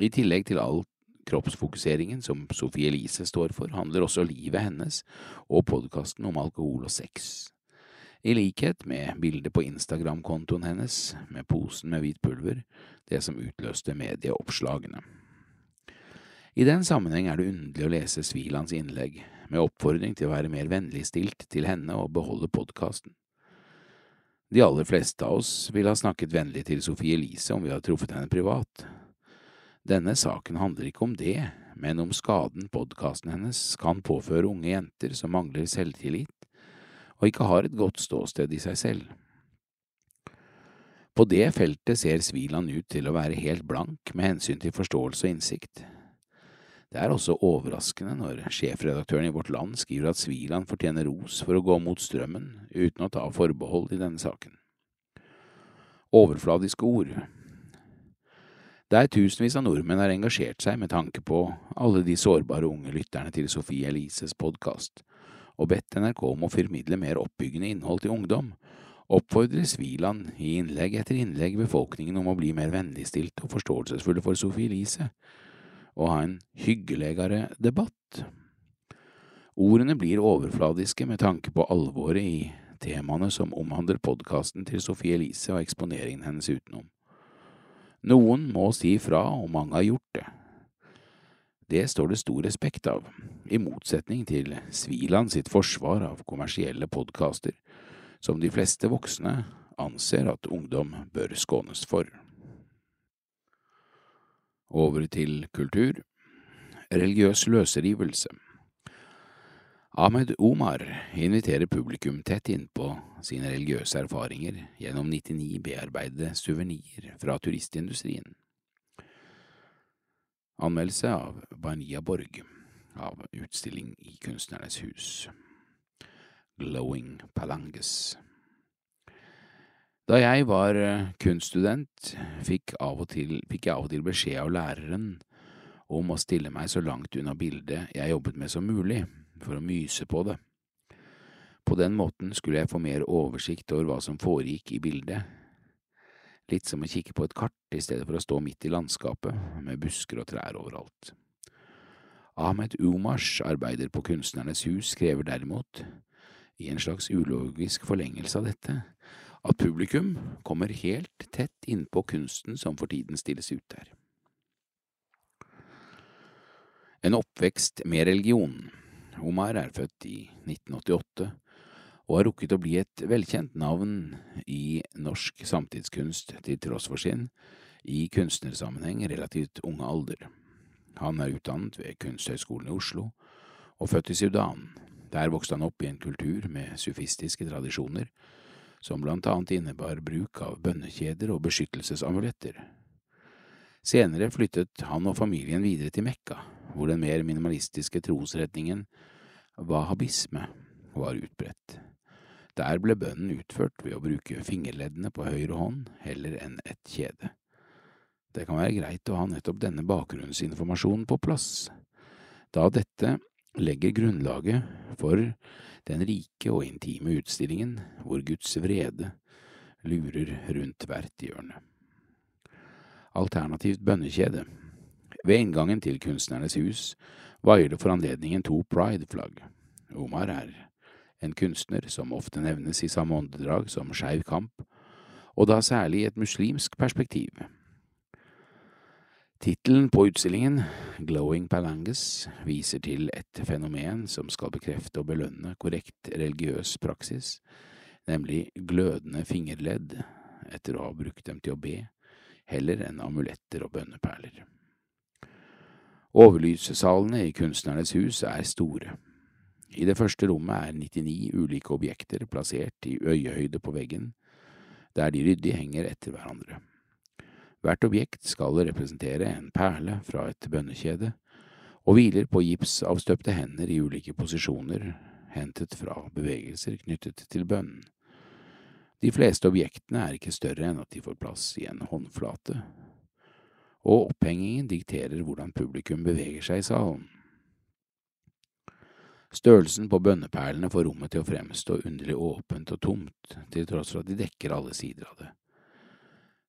I tillegg til alt Kroppsfokuseringen som Sophie Elise står for, handler også livet hennes og podkasten om alkohol og sex. I likhet med bildet på Instagram-kontoen hennes med posen med hvit pulver, det som utløste medieoppslagene. I den sammenheng er det underlig å lese Svilands innlegg, med oppfordring til å være mer vennligstilt til henne og beholde podkasten. De aller fleste av oss ville ha snakket vennlig til Sophie Elise om vi hadde truffet henne privat, denne saken handler ikke om det, men om skaden podkasten hennes kan påføre unge jenter som mangler selvtillit og ikke har et godt ståsted i seg selv. På det feltet ser Sviland ut til å være helt blank med hensyn til forståelse og innsikt. Det er også overraskende når sjefredaktøren i Vårt Land skriver at Sviland fortjener ros for å gå mot strømmen uten å ta forbehold i denne saken. Overfladiske ord, der tusenvis av nordmenn har engasjert seg med tanke på alle de sårbare unge lytterne til Sofie Elises podkast, og bedt NRK om å formidle mer oppbyggende innhold til ungdom, oppfordrer Sviland i innlegg etter innlegg befolkningen om å bli mer vennligstilte og forståelsesfulle for Sofie Elise, og ha en hyggeligere debatt. Ordene blir overfladiske med tanke på alvoret i temaene som omhandler podkasten til Sofie Elise og eksponeringen hennes utenom. Noen må si fra, og mange har gjort det. Det står det stor respekt av, i motsetning til Sviland sitt forsvar av kommersielle podkaster, som de fleste voksne anser at ungdom bør skånes for. Over til kultur. Religiøs løsrivelse. Ahmed Omar inviterer publikum tett innpå sine religiøse erfaringer gjennom 99 bearbeidede suvenirer fra turistindustrien. Anmeldelse av Bania Borg av utstilling i Kunstnernes hus. Glowing Palanges. Da jeg var eh, kunststudent, fikk, til, fikk jeg av og til beskjed av læreren om å stille meg så langt unna bildet jeg jobbet med som mulig for å myse på det. På den måten skulle jeg få mer oversikt over hva som foregikk i bildet, litt som å kikke på et kart i stedet for å stå midt i landskapet med busker og trær overalt. Ahmed Umars arbeider på Kunstnernes hus krever derimot, i en slags ulogisk forlengelse av dette, at publikum kommer helt tett innpå kunsten som for tiden stilles ut der. En oppvekst med religion Omar er født i 1988 og har rukket å bli et velkjent navn i norsk samtidskunst til tross for sin, i kunstnersammenheng, relativt unge alder. Han er utdannet ved Kunsthøgskolen i Oslo og født i Sudan. Der vokste han opp i en kultur med sufistiske tradisjoner, som blant annet innebar bruk av bønnekjeder og beskyttelsesamuletter. Senere flyttet han og familien videre til Mekka, hvor den mer minimalistiske trosretningen Wahhabisme var utbredt. Der ble bønnen utført ved å bruke fingerleddene på høyre hånd heller enn et kjede. Det kan være greit å ha nettopp denne bakgrunnsinformasjonen på plass, da dette legger grunnlaget for den rike og intime utstillingen hvor Guds vrede lurer rundt hvert hjørne. Alternativt bønnekjede. Ved inngangen til Kunstnernes hus vaier det for anledningen to pride-flagg. Omar er en kunstner som ofte nevnes i samme åndedrag som Skeiv Kamp, og da særlig i et muslimsk perspektiv. Tittelen på utstillingen, Glowing Palanges, viser til et fenomen som skal bekrefte og belønne korrekt religiøs praksis, nemlig glødende fingerledd etter å ha brukt dem til å be, heller enn amuletter og bønneperler. Overlyssalene i Kunstnernes hus er store. I det første rommet er 99 ulike objekter plassert i øyehøyde på veggen, der de ryddig henger etter hverandre. Hvert objekt skal representere en perle fra et bønnekjede, og hviler på gipsavstøpte hender i ulike posisjoner, hentet fra bevegelser knyttet til bønnen. De fleste objektene er ikke større enn at de får plass i en håndflate, og opphengingen dikterer hvordan publikum beveger seg i salen. Størrelsen på bønneperlene får rommet til å fremstå underlig åpent og tomt, til tross for at de dekker alle sider av det.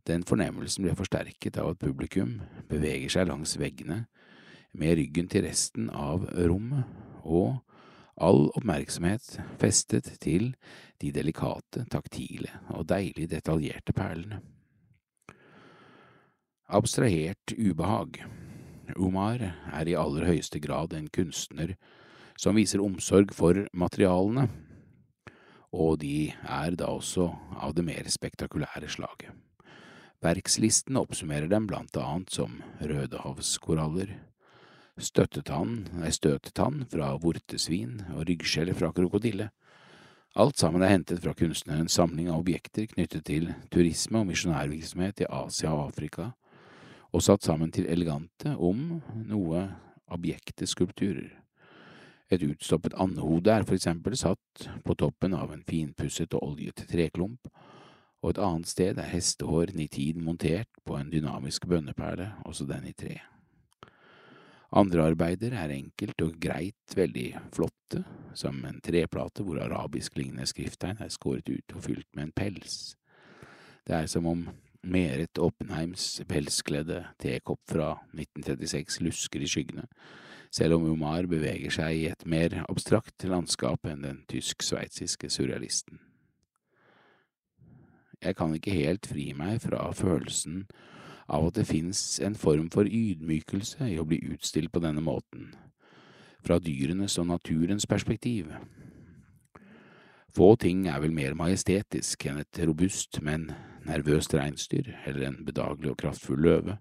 Den fornemmelsen ble forsterket av at publikum beveger seg langs veggene med ryggen til resten av rommet, og all oppmerksomhet festet til de delikate, taktile og deilig detaljerte perlene. Abstrahert ubehag Omar er i aller høyeste grad en kunstner som viser omsorg for materialene, og de er da også av det mer spektakulære slaget. Verkslisten oppsummerer dem blant annet som rødehavskoraller, støttetann, støtetann fra vortesvin og ryggskjell fra krokodille. Alt sammen er hentet fra kunstnerens samling av objekter knyttet til turisme og misjonærvirksomhet i Asia og Afrika, og satt sammen til elegante, om noe abjekte skulpturer. Et utstoppet andehode er for eksempel satt på toppen av en finpusset og oljet treklump, og et annet sted er hestehår nitid montert på en dynamisk bønneperle, også den i tre. Andre arbeider er enkelt og greit veldig flotte, som en treplate hvor arabisklignende skrifttegn er skåret ut og fylt med en pels. Det er som om Meret Oppenheims pelskledde tekopp fra 1936 lusker i skyggene, selv om Omar beveger seg i et mer abstrakt landskap enn den tysk-sveitsiske surrealisten. Jeg kan ikke helt fri meg fra følelsen av at det fins en form for ydmykelse i å bli utstilt på denne måten, fra dyrenes og naturens perspektiv. Få ting er vel mer majestetisk enn et robust, men nervøst reinsdyr eller en bedagelig og kraftfull løve.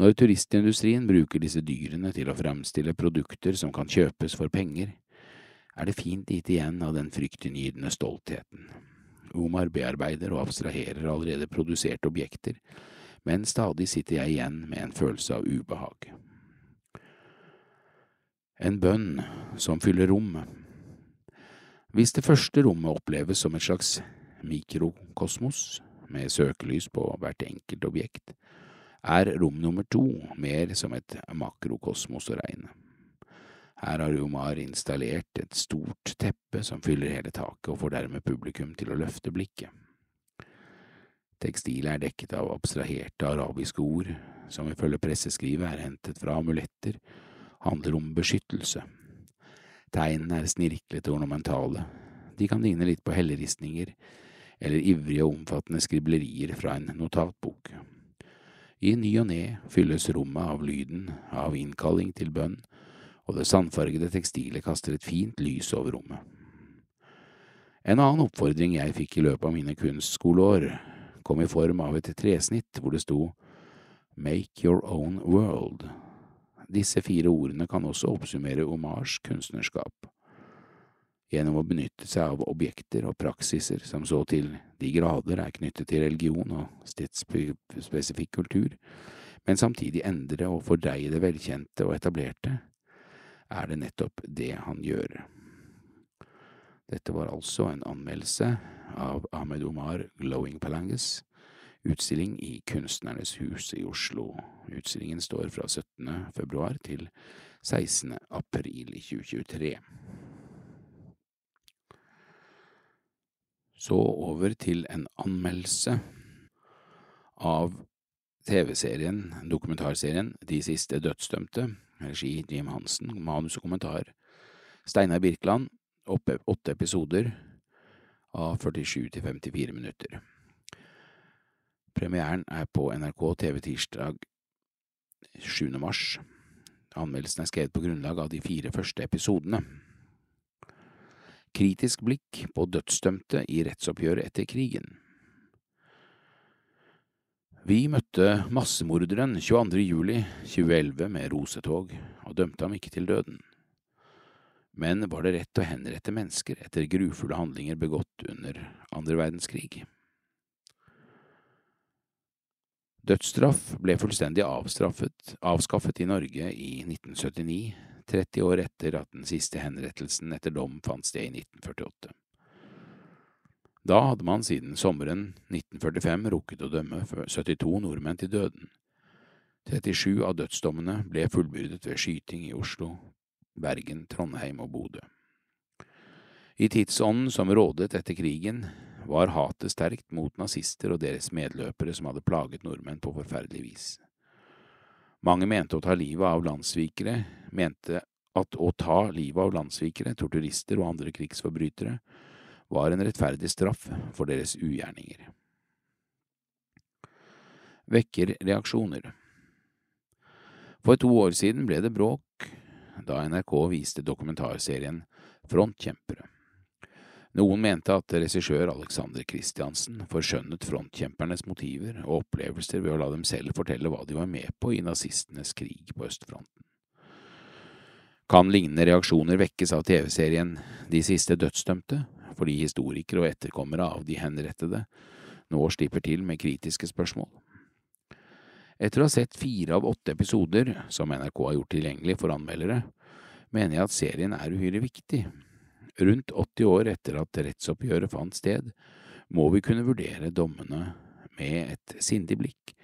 Når turistindustrien bruker disse dyrene til å fremstille produkter som kan kjøpes for penger, er det fint lite igjen av den fryktinngytende stoltheten. Omar bearbeider og abstraherer allerede produserte objekter, men stadig sitter jeg igjen med en følelse av ubehag. En bønn som fyller rommet. Hvis det første rommet oppleves som et slags mikrokosmos, med søkelys på hvert enkelt objekt, er rom nummer to mer som et makrokosmos å regne. Her har Omar installert et stort teppe som fyller hele taket og får dermed publikum til å løfte blikket. Tekstilet er dekket av abstraherte arabiske ord, som ifølge presseskrivet er hentet fra amuletter, handler om beskyttelse. Tegnene er snirklete ornamentale, de kan ligne litt på helleristninger eller ivrige og omfattende skriblerier fra en notatbok. I ny og ne fylles rommet av lyden av innkalling til bønn, og det sandfargede tekstilet kaster et fint lys over rommet. En annen oppfordring jeg fikk i løpet av mine kunstskoleår, kom i form av et tresnitt hvor det sto Make your own world. Disse fire ordene kan også oppsummere Omars kunstnerskap. Gjennom å benytte seg av objekter og praksiser som så til de grader er knyttet til religion og stedsspesifikk kultur, men samtidig endre og fordreie det velkjente og etablerte, er det nettopp det han gjør. Dette var altså en anmeldelse av Ahmed Omar Glowing Palanges, utstilling i Kunstnernes hus i Oslo. Utstillingen står fra 17. februar til 16. april 2023. Så over til en anmeldelse av TV-serien, dokumentarserien De siste dødsdømte, regi Jim Hansen, manus og kommentar Steinar Birkeland, åtte episoder av 47 til 54 minutter. Premieren er på NRK TV tirsdag 7. mars. Anmeldelsen er skrevet på grunnlag av de fire første episodene. Kritisk blikk på dødsdømte i rettsoppgjøret etter krigen. Vi møtte massemorderen 22. juli 2011 med rosetog, og dømte ham ikke til døden. Men var det rett å henrette mennesker etter grufulle handlinger begått under andre verdenskrig? Dødsstraff ble fullstendig avskaffet i Norge i 1979, 30 år etter at den siste henrettelsen etter dom fant sted i 1948. Da hadde man siden sommeren 1945 rukket å dømme 72 nordmenn til døden. 37 av dødsdommene ble fullbyrdet ved skyting i Oslo, Bergen, Trondheim og Bodø. I tidsånden som rådet etter krigen, var hatet sterkt mot nazister og deres medløpere som hadde plaget nordmenn på forferdelig vis. Mange mente å ta livet av landssvikere, mente at å ta livet av landssvikere, torturister og andre krigsforbrytere var en rettferdig straff for deres ugjerninger. Vekker reaksjoner For to år siden ble det bråk da NRK viste dokumentarserien Frontkjempere. Noen mente at regissør Alexander Christiansen forskjønnet frontkjempernes motiver og opplevelser ved å la dem selv fortelle hva de var med på i nazistenes krig på østfronten. Kan lignende reaksjoner vekkes av TV-serien De siste dødsdømte, fordi historikere og etterkommere av de henrettede nå slipper til med kritiske spørsmål. Etter å ha sett fire av åtte episoder som NRK har gjort tilgjengelig for anmeldere, mener jeg at serien er uhyre viktig. Rundt 80 år etter at rettsoppgjøret fant sted, må vi kunne vurdere dommene med et sindig blikk,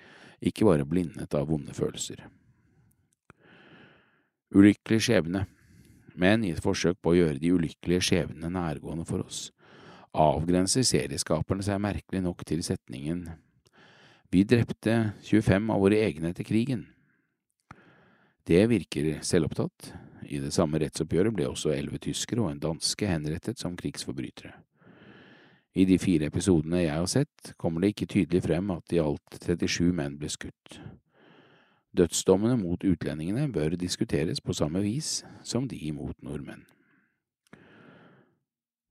ikke bare blindet av vonde følelser. Ulykkelig skjebne men i et forsøk på å gjøre de ulykkelige skjebnene nærgående for oss, avgrenser serieskaperne seg merkelig nok til setningen Vi drepte 25 av våre egne etter krigen. Det virker selvopptatt. I det samme rettsoppgjøret ble også elleve tyskere og en danske henrettet som krigsforbrytere. I de fire episodene jeg har sett, kommer det ikke tydelig frem at i alt 37 menn ble skutt. Dødsdommene mot utlendingene bør diskuteres på samme vis som de mot nordmenn.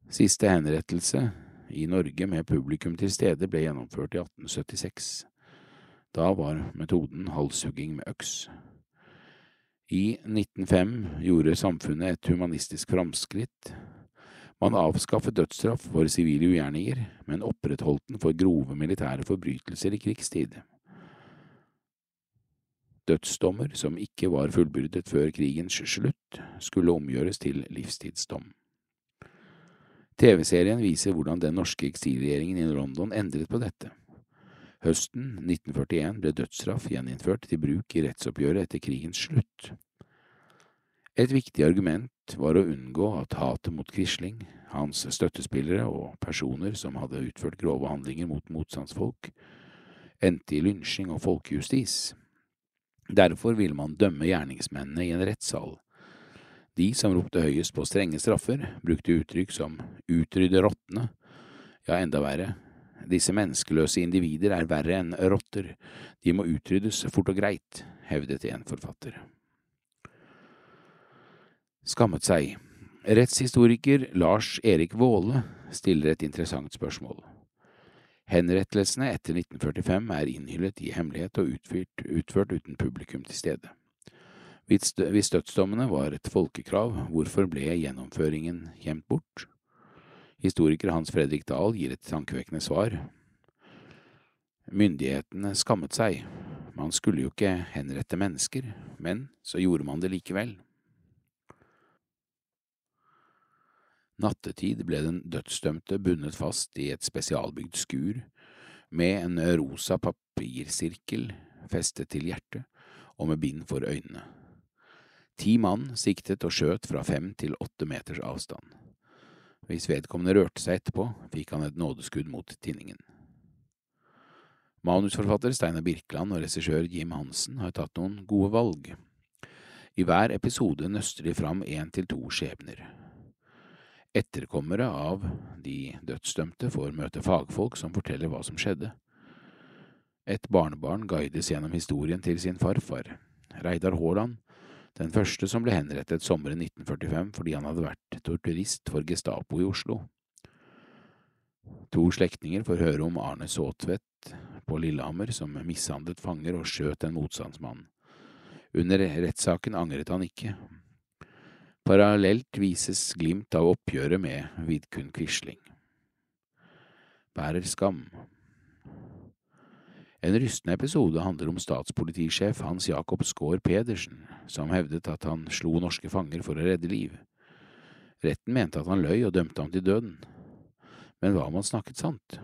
Siste henrettelse i Norge med publikum til stede ble gjennomført i 1876. Da var metoden halshugging med øks. I 1905 gjorde samfunnet et humanistisk framskritt. Man avskaffet dødsstraff for sivile ugjerninger, men opprettholdt den for grove militære forbrytelser i krigstid. Dødsdommer som ikke var fullbyrdet før krigens slutt, skulle omgjøres til livstidsdom. TV-serien viser hvordan den norske eksilregjeringen i London endret på dette. Høsten 1941 ble dødsstraff gjeninnført til bruk i rettsoppgjøret etter krigens slutt. Et viktig argument var å unngå at hatet mot Quisling, hans støttespillere og personer som hadde utført grove handlinger mot motstandsfolk, endte i lynsjing og folkejustis. Derfor ville man dømme gjerningsmennene i en rettssal. De som ropte høyest på strenge straffer, brukte uttrykk som utrydde rottene, ja, enda verre, disse menneskeløse individer er verre enn rotter, de må utryddes fort og greit, hevdet en forfatter. Skammet seg. Rettshistoriker Lars Erik Våle stiller et interessant spørsmål. Henrettelsene etter 1945 er innhyllet i hemmelighet og utført, utført uten publikum til stede. Hvis dødsdommene var et folkekrav, hvorfor ble gjennomføringen gjemt bort? Historiker Hans Fredrik Dahl gir et tankevekkende svar. Myndighetene skammet seg, man skulle jo ikke henrette mennesker, men så gjorde man det likevel. Nattetid ble den dødsdømte bundet fast i et spesialbygd skur med en rosa papirsirkel festet til hjertet og med bind for øynene. Ti mann siktet og skjøt fra fem til åtte meters avstand. Hvis vedkommende rørte seg etterpå, fikk han et nådeskudd mot tinningen. Manusforfatter Steinar Birkeland og regissør Jim Hansen har tatt noen gode valg. I hver episode nøster de fram én til to skjebner. Etterkommere av de dødsdømte får møte fagfolk som forteller hva som skjedde. Et barnebarn guides gjennom historien til sin farfar, Reidar Haaland, den første som ble henrettet sommeren 1945 fordi han hadde vært torturist for Gestapo i Oslo. To slektninger får høre om Arne Saatvedt på Lillehammer som mishandlet fanger og skjøt en motstandsmann. Under rettssaken angret han ikke. Parallelt vises glimt av oppgjøret med Vidkun Quisling. Bærer skam. En rystende episode handler om statspolitisjef Hans Jakob Skaar Pedersen, som hevdet at han slo norske fanger for å redde liv. Retten mente at han løy og dømte ham til døden. Men hva om han snakket sant?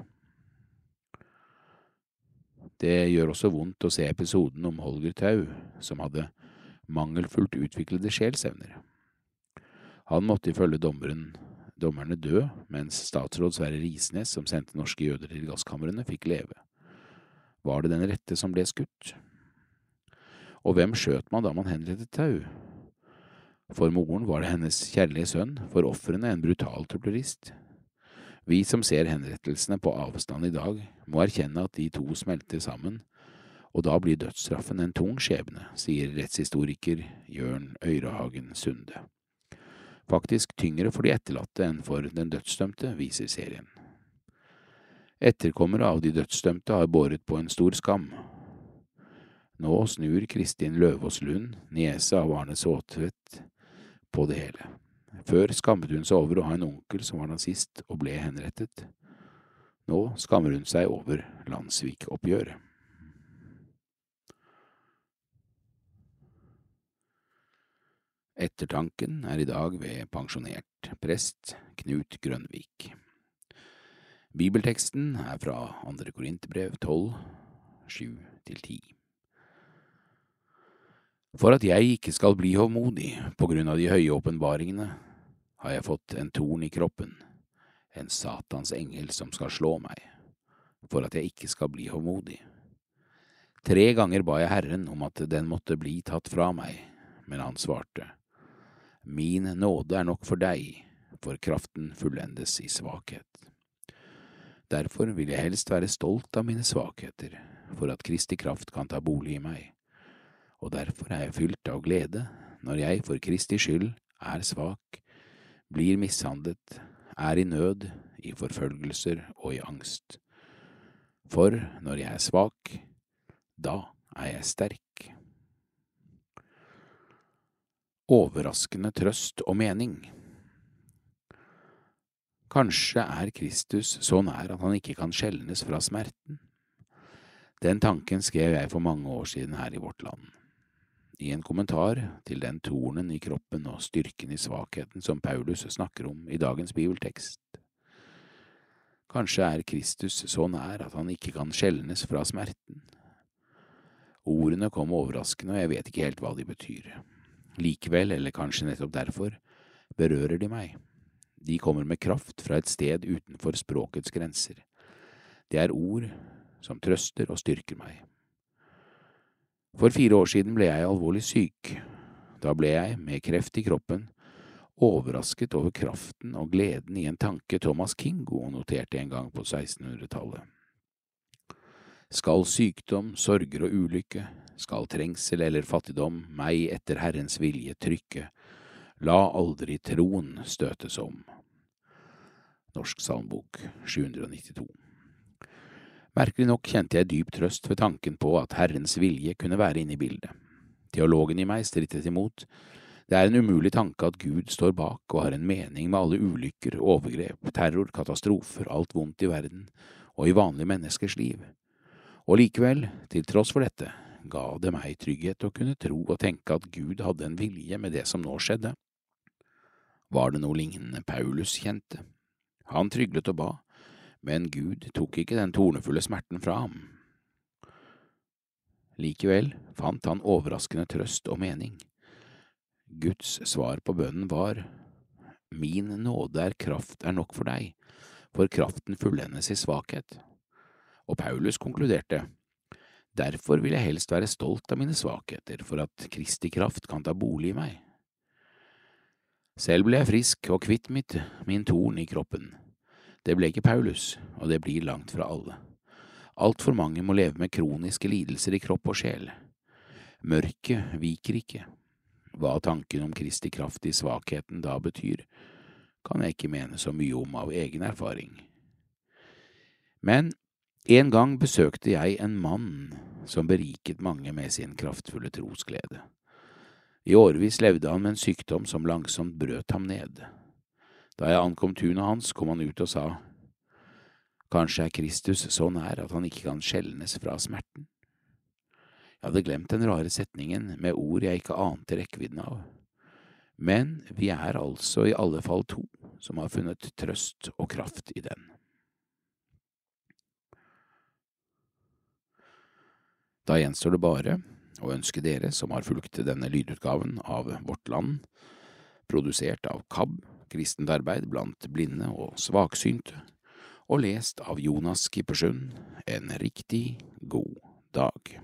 Det gjør også vondt å se episoden om Holger Tau, som hadde mangelfullt utviklede sjelsevner. Han måtte ifølge dommeren, dommerne dø, mens statsråd Sverre Risnes, som sendte norske jøder til gasskamrene, fikk leve. Var det den rette som ble skutt? Og hvem skjøt man da man henrettet Tau? For moren var det hennes kjærlige sønn, for ofrene en brutal torturist. Vi som ser henrettelsene på avstand i dag, må erkjenne at de to smelter sammen, og da blir dødsstraffen en tung skjebne, sier rettshistoriker Jørn Øyrehagen Sunde. Faktisk tyngre for de etterlatte enn for den dødsdømte, viser serien. Etterkommere av de dødsdømte har båret på en stor skam. Nå snur Kristin Løvaas Lund, niese av Arne Saatvedt, på det hele. Før skammet hun seg over å ha en onkel som var nazist og ble henrettet. Nå skammer hun seg over landssvikoppgjøret. Ettertanken er i dag ved pensjonert prest Knut Grønvik. Bibelteksten er fra andre Korinterbrev 12, 7–10. For at jeg ikke skal bli hovmodig på grunn av de høye åpenbaringene, har jeg fått en torn i kroppen, en Satans engel som skal slå meg, for at jeg ikke skal bli hovmodig. Tre ganger ba jeg Herren om at den måtte bli tatt fra meg, men han svarte, Min nåde er nok for deg, for kraften fullendes i svakhet. Derfor vil jeg helst være stolt av mine svakheter, for at Kristi kraft kan ta bolig i meg, og derfor er jeg fylt av glede når jeg for Kristi skyld er svak, blir mishandlet, er i nød, i forfølgelser og i angst. For når jeg er svak, da er jeg sterk. Overraskende trøst og mening. Kanskje er Kristus så nær at han ikke kan skjelnes fra smerten. Den tanken skrev jeg for mange år siden her i vårt land i en kommentar til den tornen i kroppen og styrken i svakheten som Paulus snakker om i dagens bibeltekst. Kanskje er Kristus så nær at han ikke kan skjelnes fra smerten. Ordene kom overraskende, og jeg vet ikke helt hva de betyr. Likevel, eller kanskje nettopp derfor, berører de meg. De kommer med kraft fra et sted utenfor språkets grenser. Det er ord som trøster og styrker meg. For fire år siden ble jeg alvorlig syk. Da ble jeg, med kreft i kroppen, overrasket over kraften og gleden i en tanke Thomas Kingo noterte en gang på 1600-tallet. Skal sykdom, sorger og ulykke, skal trengsel eller fattigdom meg etter Herrens vilje trykke, la aldri troen støtes om. Norsk salmbok 792 Merkelig nok kjente jeg dyp trøst ved tanken på at Herrens vilje kunne være inne i bildet. Teologen i meg strittet imot. Det er en umulig tanke at Gud står bak og har en mening med alle ulykker, overgrep, terror, katastrofer, alt vondt i verden og i vanlige menneskers liv. Og likevel, til tross for dette, ga det meg trygghet å kunne tro og tenke at Gud hadde en vilje med det som nå skjedde. Var det noe lignende Paulus kjente? Han tryglet og ba, men Gud tok ikke den tornefulle smerten fra ham. Likevel fant han overraskende trøst og mening. Guds svar på bønnen var, min nåde er kraft er nok for deg, for kraften fullendes i svakhet. Og Paulus konkluderte, derfor vil jeg helst være stolt av mine svakheter, for at Kristi kraft kan ta bolig i meg. Selv ble jeg frisk og kvitt mitt, min torn i kroppen. Det ble ikke Paulus, og det blir langt fra alle. Altfor mange må leve med kroniske lidelser i kropp og sjel. Mørket viker ikke. Hva tanken om Kristi kraft i svakheten da betyr, kan jeg ikke mene så mye om av egen erfaring. Men en gang besøkte jeg en mann som beriket mange med sin kraftfulle trosglede. I årevis levde han med en sykdom som langsomt brøt ham ned. Da jeg ankom tunet hans, kom han ut og sa, Kanskje er Kristus så nær at han ikke kan skjelnes fra smerten. Jeg hadde glemt den rare setningen med ord jeg ikke ante rekkevidden av. Men vi er altså i alle fall to som har funnet trøst og kraft i den. Da gjenstår det bare å ønske dere som har fulgt denne lydutgaven av Vårt Land, produsert av KAB, kristent arbeid blant blinde og svaksynte, og lest av Jonas Kippersund, en riktig god dag.